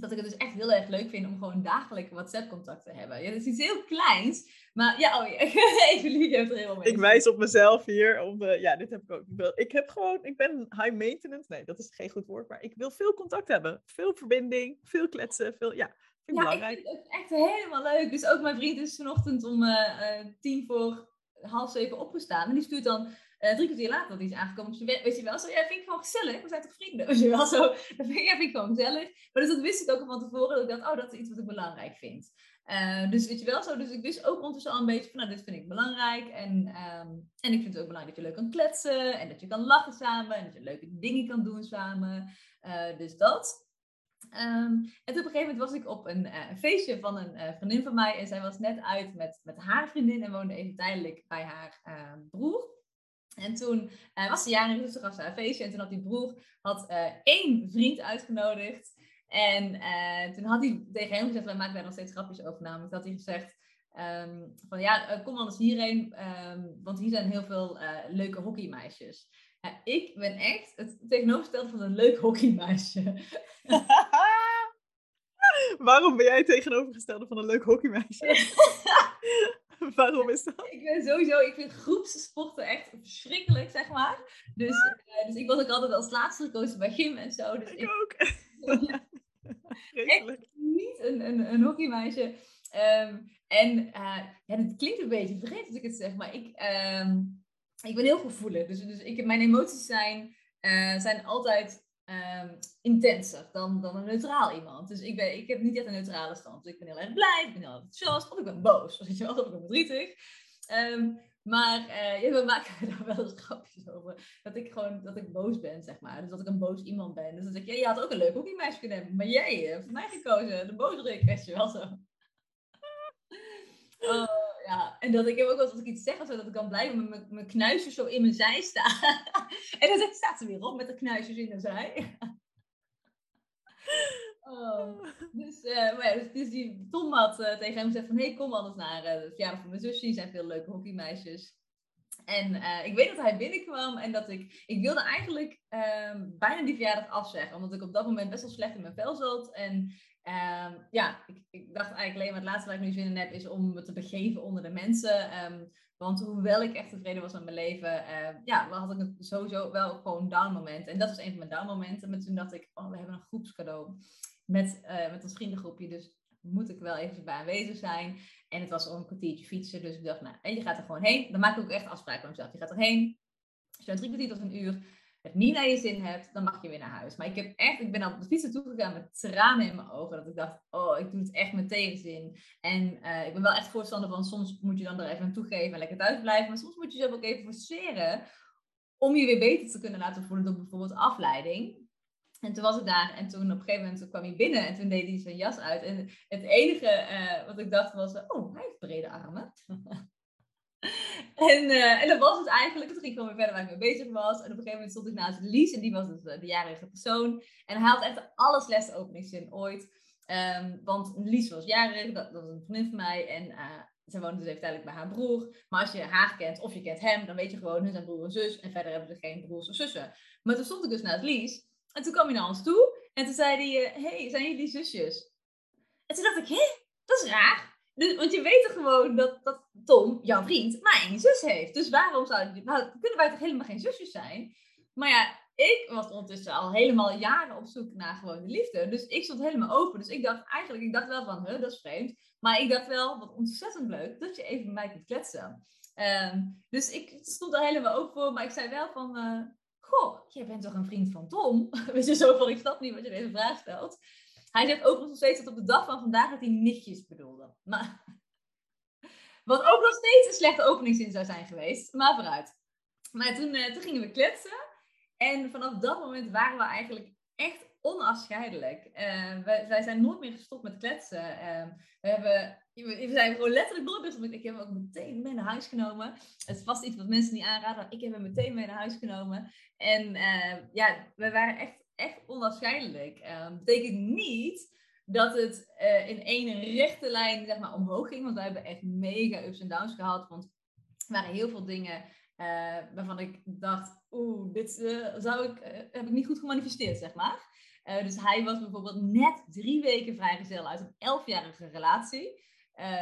dat ik het dus echt heel erg leuk vind om gewoon dagelijks WhatsApp-contact te hebben. Ja, dat is iets heel kleins. Maar ja, oh ja, er helemaal mee. Ik wijs op mezelf hier. Om, ja, dit heb ik ook. Ik, heb gewoon, ik ben high maintenance. Nee, dat is geen goed woord. Maar ik wil veel contact hebben. Veel verbinding, veel kletsen. Veel, ja, vind ik ja, belangrijk. Ik vind het echt helemaal leuk. Dus ook mijn vriend is vanochtend om uh, tien voor half zeven opgestaan. En die stuurt dan uh, drie kwartier later dat hij is aangekomen zijn Weet je wel, zo, ja, vind ik gewoon gezellig. We zijn toch vrienden? Weet je wel, zo. Dat vind, ja, vind ik gewoon gezellig. Maar dus dat wist ik ook van tevoren. Dat ik dacht, oh, dat is iets wat ik belangrijk vind. Uh, dus weet je wel zo. Dus ik wist ook ondertussen al een beetje van, nou, dit vind ik belangrijk. En, um, en ik vind het ook belangrijk dat je leuk kan kletsen. En dat je kan lachen samen. En dat je leuke dingen kan doen samen. Uh, dus dat. Um, en op een gegeven moment was ik op een, feestje van een vriendin van mij. En zij was net uit met, met haar vriendin en woonde even tijdelijk bij haar uh, broer. En toen uh, was ze jarig, dus toen gaf ze een feestje. En toen had die broer had, uh, één vriend uitgenodigd. En uh, toen had hij tegen hem gezegd, wij maken daar nog steeds grapjes over namelijk. Dat hij gezegd um, van ja, kom anders hierheen. Um, want hier zijn heel veel leuke hockeymeisjes. Ik ben echt het tegenovergestelde van een leuk hockeymeisje. Waarom ben jij het tegenovergestelde van een leuk hockeymeisje? Waarom is dat? Ik ben sowieso, ik vind groepssporten echt verschrikkelijk, zeg maar. Dus, uh, dus ik was ook altijd als laatste gekozen bij gym en zo. Dus ik, ik ook. echt niet een, een, een hockeymeisje. Um, en uh, ja, het klinkt een beetje vreemd als ik het zeg, maar ik, um, ik ben heel gevoelig. Dus, dus ik, mijn emoties zijn, uh, zijn altijd um, intenser dan, dan een neutraal iemand. Dus ik, ben, ik heb niet echt een neutrale stand. Dus ik ben heel erg blij, ik ben heel enthousiast, of ik ben boos. Weet je wel, of ik ben verdrietig. Um, maar uh, ja, we maken daar wel eens grapjes over. Dat ik gewoon dat ik boos ben, zeg maar. Dus dat ik een boos iemand ben. Dus dan zeg ik, ja, je had ook een leuk hockeymeisje kunnen hebben. Maar jij hebt voor mij gekozen, de boosdruk, weet je wel zo. Oh, ja, en dat ik heb ook wel als ik iets zeg dat ik dan blijven met mijn knuisjes zo in mijn zij staan. en dan staat ze weer op met de knuisjes in de zij. Oh. Dus, ja, dus, dus, die Tom had uh, tegen hem gezegd van, hey, kom anders naar uh, de verjaardag van mijn zusje. Die zijn veel leuke hockeymeisjes. En ik weet dat hij binnenkwam en dat ik... Ik wilde eigenlijk ehm, bijna die verjaardag afzeggen. Omdat ik op dat moment best wel slecht in mijn vel zat. En Um, ja, ik, ik, dacht eigenlijk alleen maar het laatste waar ik nu zin in heb is om me te begeven onder de mensen. Um, want hoewel ik echt tevreden was met mijn leven, uh, ja, had ik sowieso wel gewoon down momenten. En dat was een van mijn down momenten. Maar toen dacht ik, oh, we hebben een groepscadeau met, uh, met ons vriendengroepje. Dus moet ik wel even bij aanwezig zijn. En het was al een kwartiertje fietsen. Dus ik dacht, nou, en je gaat er gewoon heen. Dan maak ik ook echt afspraken met mezelf. Je gaat erheen. Een drie kwartier tot een uur het niet naar je zin hebt, dan mag je weer naar huis. Maar ik heb echt, ik ben op de fietsen toegegaan met tranen in mijn ogen. Dat ik dacht, oh, ik doe het echt met tegenzin. En uh, ik ben wel echt voorstander van, soms moet je dan er even aan toegeven en lekker thuis blijven. Maar soms moet je jezelf ook even forceren om je weer beter te kunnen laten voelen door bijvoorbeeld afleiding. En toen was ik daar en toen op een gegeven moment kwam hij binnen en toen deed hij zijn jas uit. En het enige uh, wat ik dacht was, oh, hij heeft brede armen. En, uh, en dat was het eigenlijk. Toen ging ik gewoon weer verder waar ik mee bezig was. En op een gegeven moment stond ik naast Lies. En die was dus de jarige persoon. En hij had echt de allerslechtste openingszin ooit. Um, want Lies was jarig. Dat, dat, was een vriendin van mij. En uh, ze woonde dus even tijdelijk bij haar broer. Maar als je haar kent of je kent hem. Dan weet je gewoon, hun zijn broer en zus. En verder hebben ze geen broers of zussen. Maar toen stond ik dus naast Lies. En toen kwam hij naar ons toe. En toen zei hij, hé, hey, zijn jullie zusjes? En toen dacht ik, hé, dat is raar. Dus, want je weet gewoon dat, dat Tom, jouw vriend, maar één zus heeft. Dus waarom zou nou, kunnen wij toch helemaal geen zusjes zijn? Maar ja, ik was ondertussen al helemaal jaren op zoek naar gewoon de liefde. Dus ik stond helemaal open. Dus ik dacht eigenlijk, ik dacht wel van, huh, dat is vreemd. Maar ik dacht wel, wat ontzettend leuk, dat je even met mij kunt kletsen. Ehm, dus ik stond er helemaal open voor, maar ik zei wel van, uh, goh, jij bent toch een vriend van Tom? Weet je, zo van, ik snap niet wat je deze vraag stelt. Hij zegt ook nog steeds dat op de dag van vandaag dat hij nichtjes bedoelde. Maar, wat ook nog steeds een slechte openingszin zou zijn geweest, maar vooruit. Maar toen, uh, toen gingen we kletsen. En vanaf dat moment waren we eigenlijk echt onafscheidelijk. Uh, wij, wij, zijn nooit meer gestopt met kletsen. Uh, we, hebben, we zijn gewoon letterlijk nooit Ik heb hem ook meteen mee naar huis genomen. Het is vast iets wat mensen niet aanraden, maar ik heb hem meteen mee naar huis genomen. En ja, we waren echt, echt onafscheidelijk. Dat betekent niet dat het in één rechte lijn zeg maar, omhoog ging. Want we hebben echt mega ups en downs gehad. Want er waren heel veel dingen waarvan ik dacht, oeh, dit zou ik, heb ik niet goed gemanifesteerd, zeg maar. Dus hij was bijvoorbeeld net drie weken vrijgezel uit een elfjarige relatie.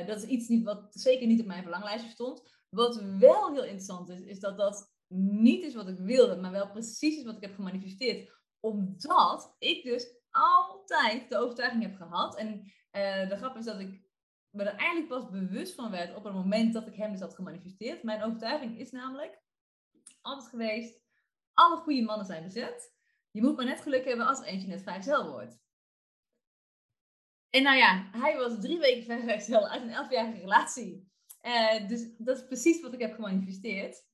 Dat is iets wat zeker niet op mijn verlanglijstje stond. Wat wel heel interessant is, is dat dat niet is wat ik wilde, maar wel precies is wat ik heb gemanifesteerd. Omdat ik dus altijd de overtuiging heb gehad. En uh, de grap is dat ik me er eigenlijk pas bewust van werd op het moment dat ik hem dus had gemanifesteerd. Mijn overtuiging is namelijk altijd geweest, alle goede mannen zijn bezet. Je moet maar net geluk hebben als eentje net vrijgezel wordt. En nou ja, hij was drie weken vrijgezel uit een elfjarige relatie. Uh, dus dat is precies wat ik heb gemanifesteerd.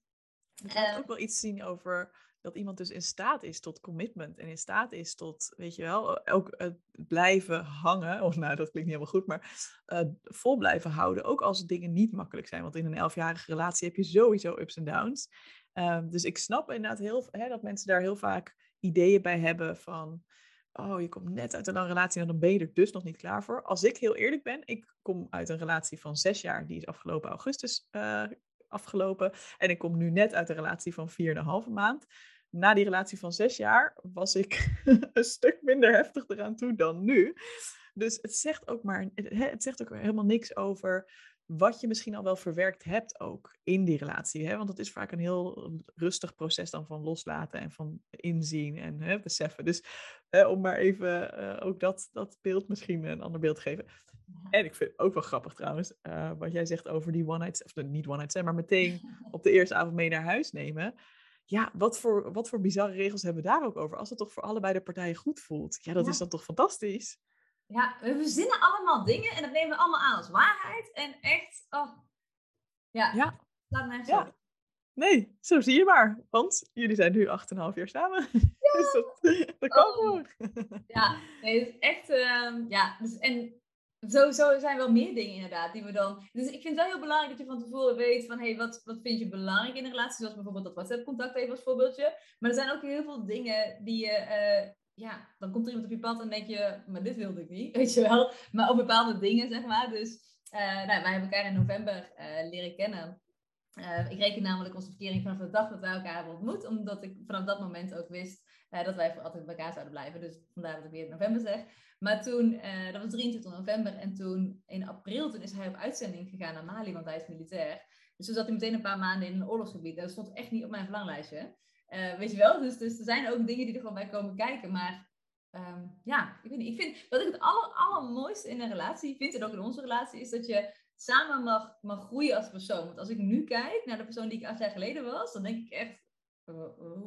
Je laat uh, ook wel iets zien over dat iemand dus in staat is tot commitment. En in staat is tot, weet je wel, ook het blijven hangen. Of nou, dat klinkt niet helemaal goed, maar uh, vol blijven houden. Ook als dingen niet makkelijk zijn. Want in een elfjarige relatie heb je sowieso ups en downs. Ehm, dus ik snap inderdaad heel, hè, dat mensen daar heel vaak ideeën bij hebben van, oh, je komt net uit een lange relatie en dan ben je er dus nog niet klaar voor. Als ik heel eerlijk ben, ik kom uit een relatie van zes jaar, die is afgelopen augustus uh, afgelopen. En ik kom nu net uit een relatie van vier en een halve maand. Na die relatie van zes jaar was ik een stuk minder heftig eraan toe dan nu. Dus het zegt ook maar, het zegt ook helemaal niks over wat je misschien al wel verwerkt hebt ook in die relatie. Hè? Want dat is vaak een heel rustig proces dan van loslaten en van inzien en hè, beseffen. Dus om maar even uh, ook dat, dat beeld misschien een ander beeld te geven. En ik vind het ook wel grappig trouwens, uh, wat jij zegt over die one night, of niet one night stand, maar meteen op de eerste avond mee naar huis nemen. Ja, wat voor, wat voor bizarre regels hebben we daar ook over? Als het toch voor allebei de partijen goed voelt. Ja, dat is dan toch fantastisch? Ja, we verzinnen allemaal dingen en dat nemen we allemaal aan als waarheid. En echt, oh. Ja, ja. laat mij zo. Ja. Nee, zo zie je maar. Want jullie zijn nu 8,5 jaar samen. Ja. dus dat, dat kan oh. gewoon. Ja, nee, het is echt... Uh, ja, dus, en sowieso zijn wel meer dingen inderdaad die we dan... Dus ik vind het wel heel belangrijk dat je van tevoren weet van... Hé, hey, wat, wat vind je belangrijk in een relatie? Zoals bijvoorbeeld dat WhatsApp-contact even als voorbeeldje. Maar er zijn ook heel veel dingen die je... Uh, ja, dan komt er iemand op je pad en denk je, maar dit wilde ik niet, weet je wel. Maar op bepaalde dingen, zeg maar. Dus uh, nou, wij hebben elkaar in november uh, leren kennen. Uh, ik reken namelijk onze verkering vanaf de dag dat wij elkaar hebben ontmoet, omdat ik vanaf dat moment ook wist dat wij voor altijd bij elkaar zouden blijven. Dus vandaar dat ik weer in november zeg. Maar toen, dat was 23 november, en toen in april, toen is hij op uitzending gegaan naar Mali, want hij is militair. Dus toen zat hij meteen een paar maanden in een oorlogsgebied. Dat stond echt niet op mijn verlanglijstje. Uh, weet je wel? Dus, dus er zijn ook dingen die er gewoon bij komen kijken. Maar um, ja, ik weet. Ik vind, wat ik het aller, allermooiste in een relatie vind, en ook in onze relatie, is dat je samen mag, mag groeien als persoon. Want als ik nu kijk naar de persoon die ik acht jaar geleden was, dan denk ik echt,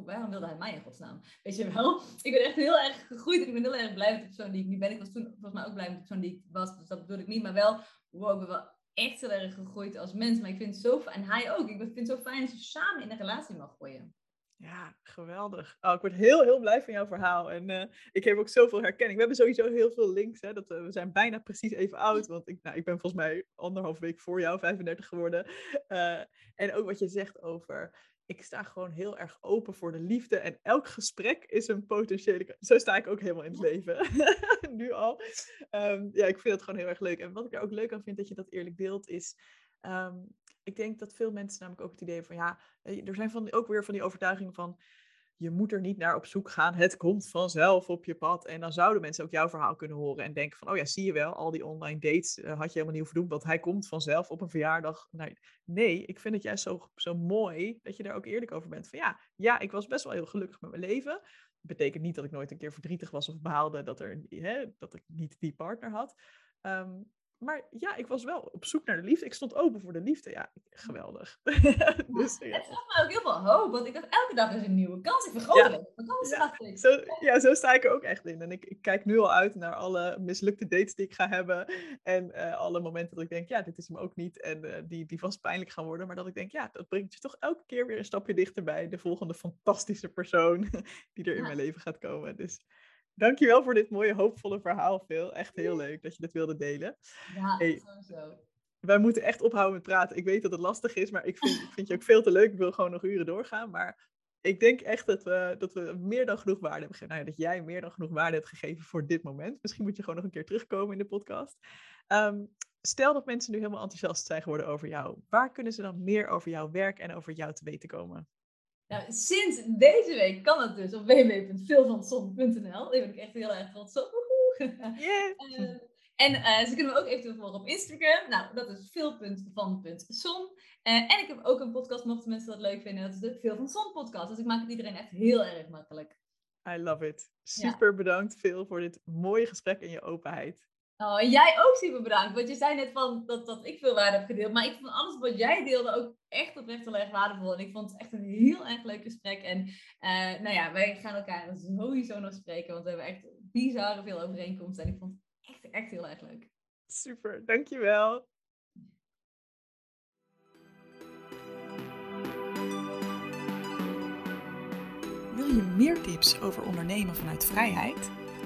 waarom wilde hij mij in godsnaam? Weet je wel? Ik ben echt heel erg gegroeid en ik ben heel erg blij met de persoon die ik nu ben. Ik was toen volgens mij ook blij met de persoon die ik was, dus dat bedoel ik niet. Maar wel, wow, ik wel echt heel erg gegroeid als mens. Maar ik vind het zo fijn, en hij ook, ik vind het zo fijn als je samen in een relatie mag groeien. Ja, geweldig. Oh, ik word heel, heel blij van jouw verhaal. En uh, ik heb ook zoveel herkenning. We hebben sowieso heel veel links. Hè, dat, uh, we zijn bijna precies even oud. Want ik, nou, ik ben volgens mij anderhalf week voor jou 35 geworden. Uh, en ook wat je zegt over... Ik sta gewoon heel erg open voor de liefde. En elk gesprek is een potentiële... Zo sta ik ook helemaal in het leven. nu al. Um, ja, ik vind het gewoon heel erg leuk. En wat ik er ook leuk aan vind dat je dat eerlijk deelt is... Um, ik denk dat veel mensen namelijk ook het idee van ja, er zijn van, ook weer van die overtuigingen van je moet er niet naar op zoek gaan. Het komt vanzelf op je pad. En dan zouden mensen ook jouw verhaal kunnen horen en denken van, oh ja, zie je wel, al die online dates uh, had je helemaal niet hoeven doen, want hij komt vanzelf op een verjaardag. Nee, ik vind het juist zo, zo mooi dat je daar ook eerlijk over bent. Van ja, ja, ik was best wel heel gelukkig met mijn leven. Dat betekent niet dat ik nooit een keer verdrietig was of behaalde dat, er, hè, dat ik niet die partner had. Um, maar ja, ik was wel op zoek naar de liefde. Ik stond open voor de liefde. Ja, geweldig. dus, ja. Het gaf me ook heel veel hoop, want ik dacht elke dag is een nieuwe kans. Ik vergroot ja. kansen, ja, ik. Zo, ja, zo sta ik er ook echt in. En ik, ik, kijk nu al uit naar alle mislukte dates die ik ga hebben. En uh, alle momenten dat ik denk, ja, dit is hem ook niet. En uh, die, die vast pijnlijk gaan worden. Maar dat ik denk, ja, dat brengt je toch elke keer weer een stapje dichterbij. De volgende fantastische persoon die er in mijn leven gaat komen. Dus Dankjewel voor dit mooie, hoopvolle verhaal, Phil. Echt heel leuk dat je dit wilde delen. Ja, hey, sowieso. Wij moeten echt ophouden met praten. Ik weet dat het lastig is, maar ik vind, ik vind je ook veel te leuk. Ik wil gewoon nog uren doorgaan. Maar ik denk echt dat we, dat we meer dan genoeg waarde hebben gegeven. Nou ja, dat jij meer dan genoeg waarde hebt gegeven voor dit moment. Misschien moet je gewoon nog een keer terugkomen in de podcast. Ehm, stel dat mensen nu helemaal enthousiast zijn geworden over jou. Waar kunnen ze dan meer over jouw werk en over jou te weten komen? Nou, sinds deze week kan het dus op www.veelvanzon.nl. Daar ben ik echt heel erg trots op. Yeah. Uh, en uh, ze kunnen me ook eventueel volgen op Instagram. Nou, dat is veel.van.zon. Uh, en ik heb ook een podcast, mochten mensen dat leuk vinden. Dat is de Veel van Zon podcast. Dus ik maak het iedereen echt heel erg makkelijk. I love it. Super bedankt, Phil, voor dit mooie gesprek en je openheid. Oh, en jij ook super bedankt. Want je zei net van dat, dat ik veel waarde heb gedeeld. Maar ik vond alles wat jij deelde ook echt oprecht heel erg waardevol. En ik vond het echt een heel erg leuk gesprek. En uh, nou ja, wij gaan elkaar sowieso nog spreken. Want we hebben echt bizarre veel overeenkomsten. En ik vond het echt, echt heel erg leuk. Super, dankjewel. Wil je meer tips over ondernemen vanuit vrijheid?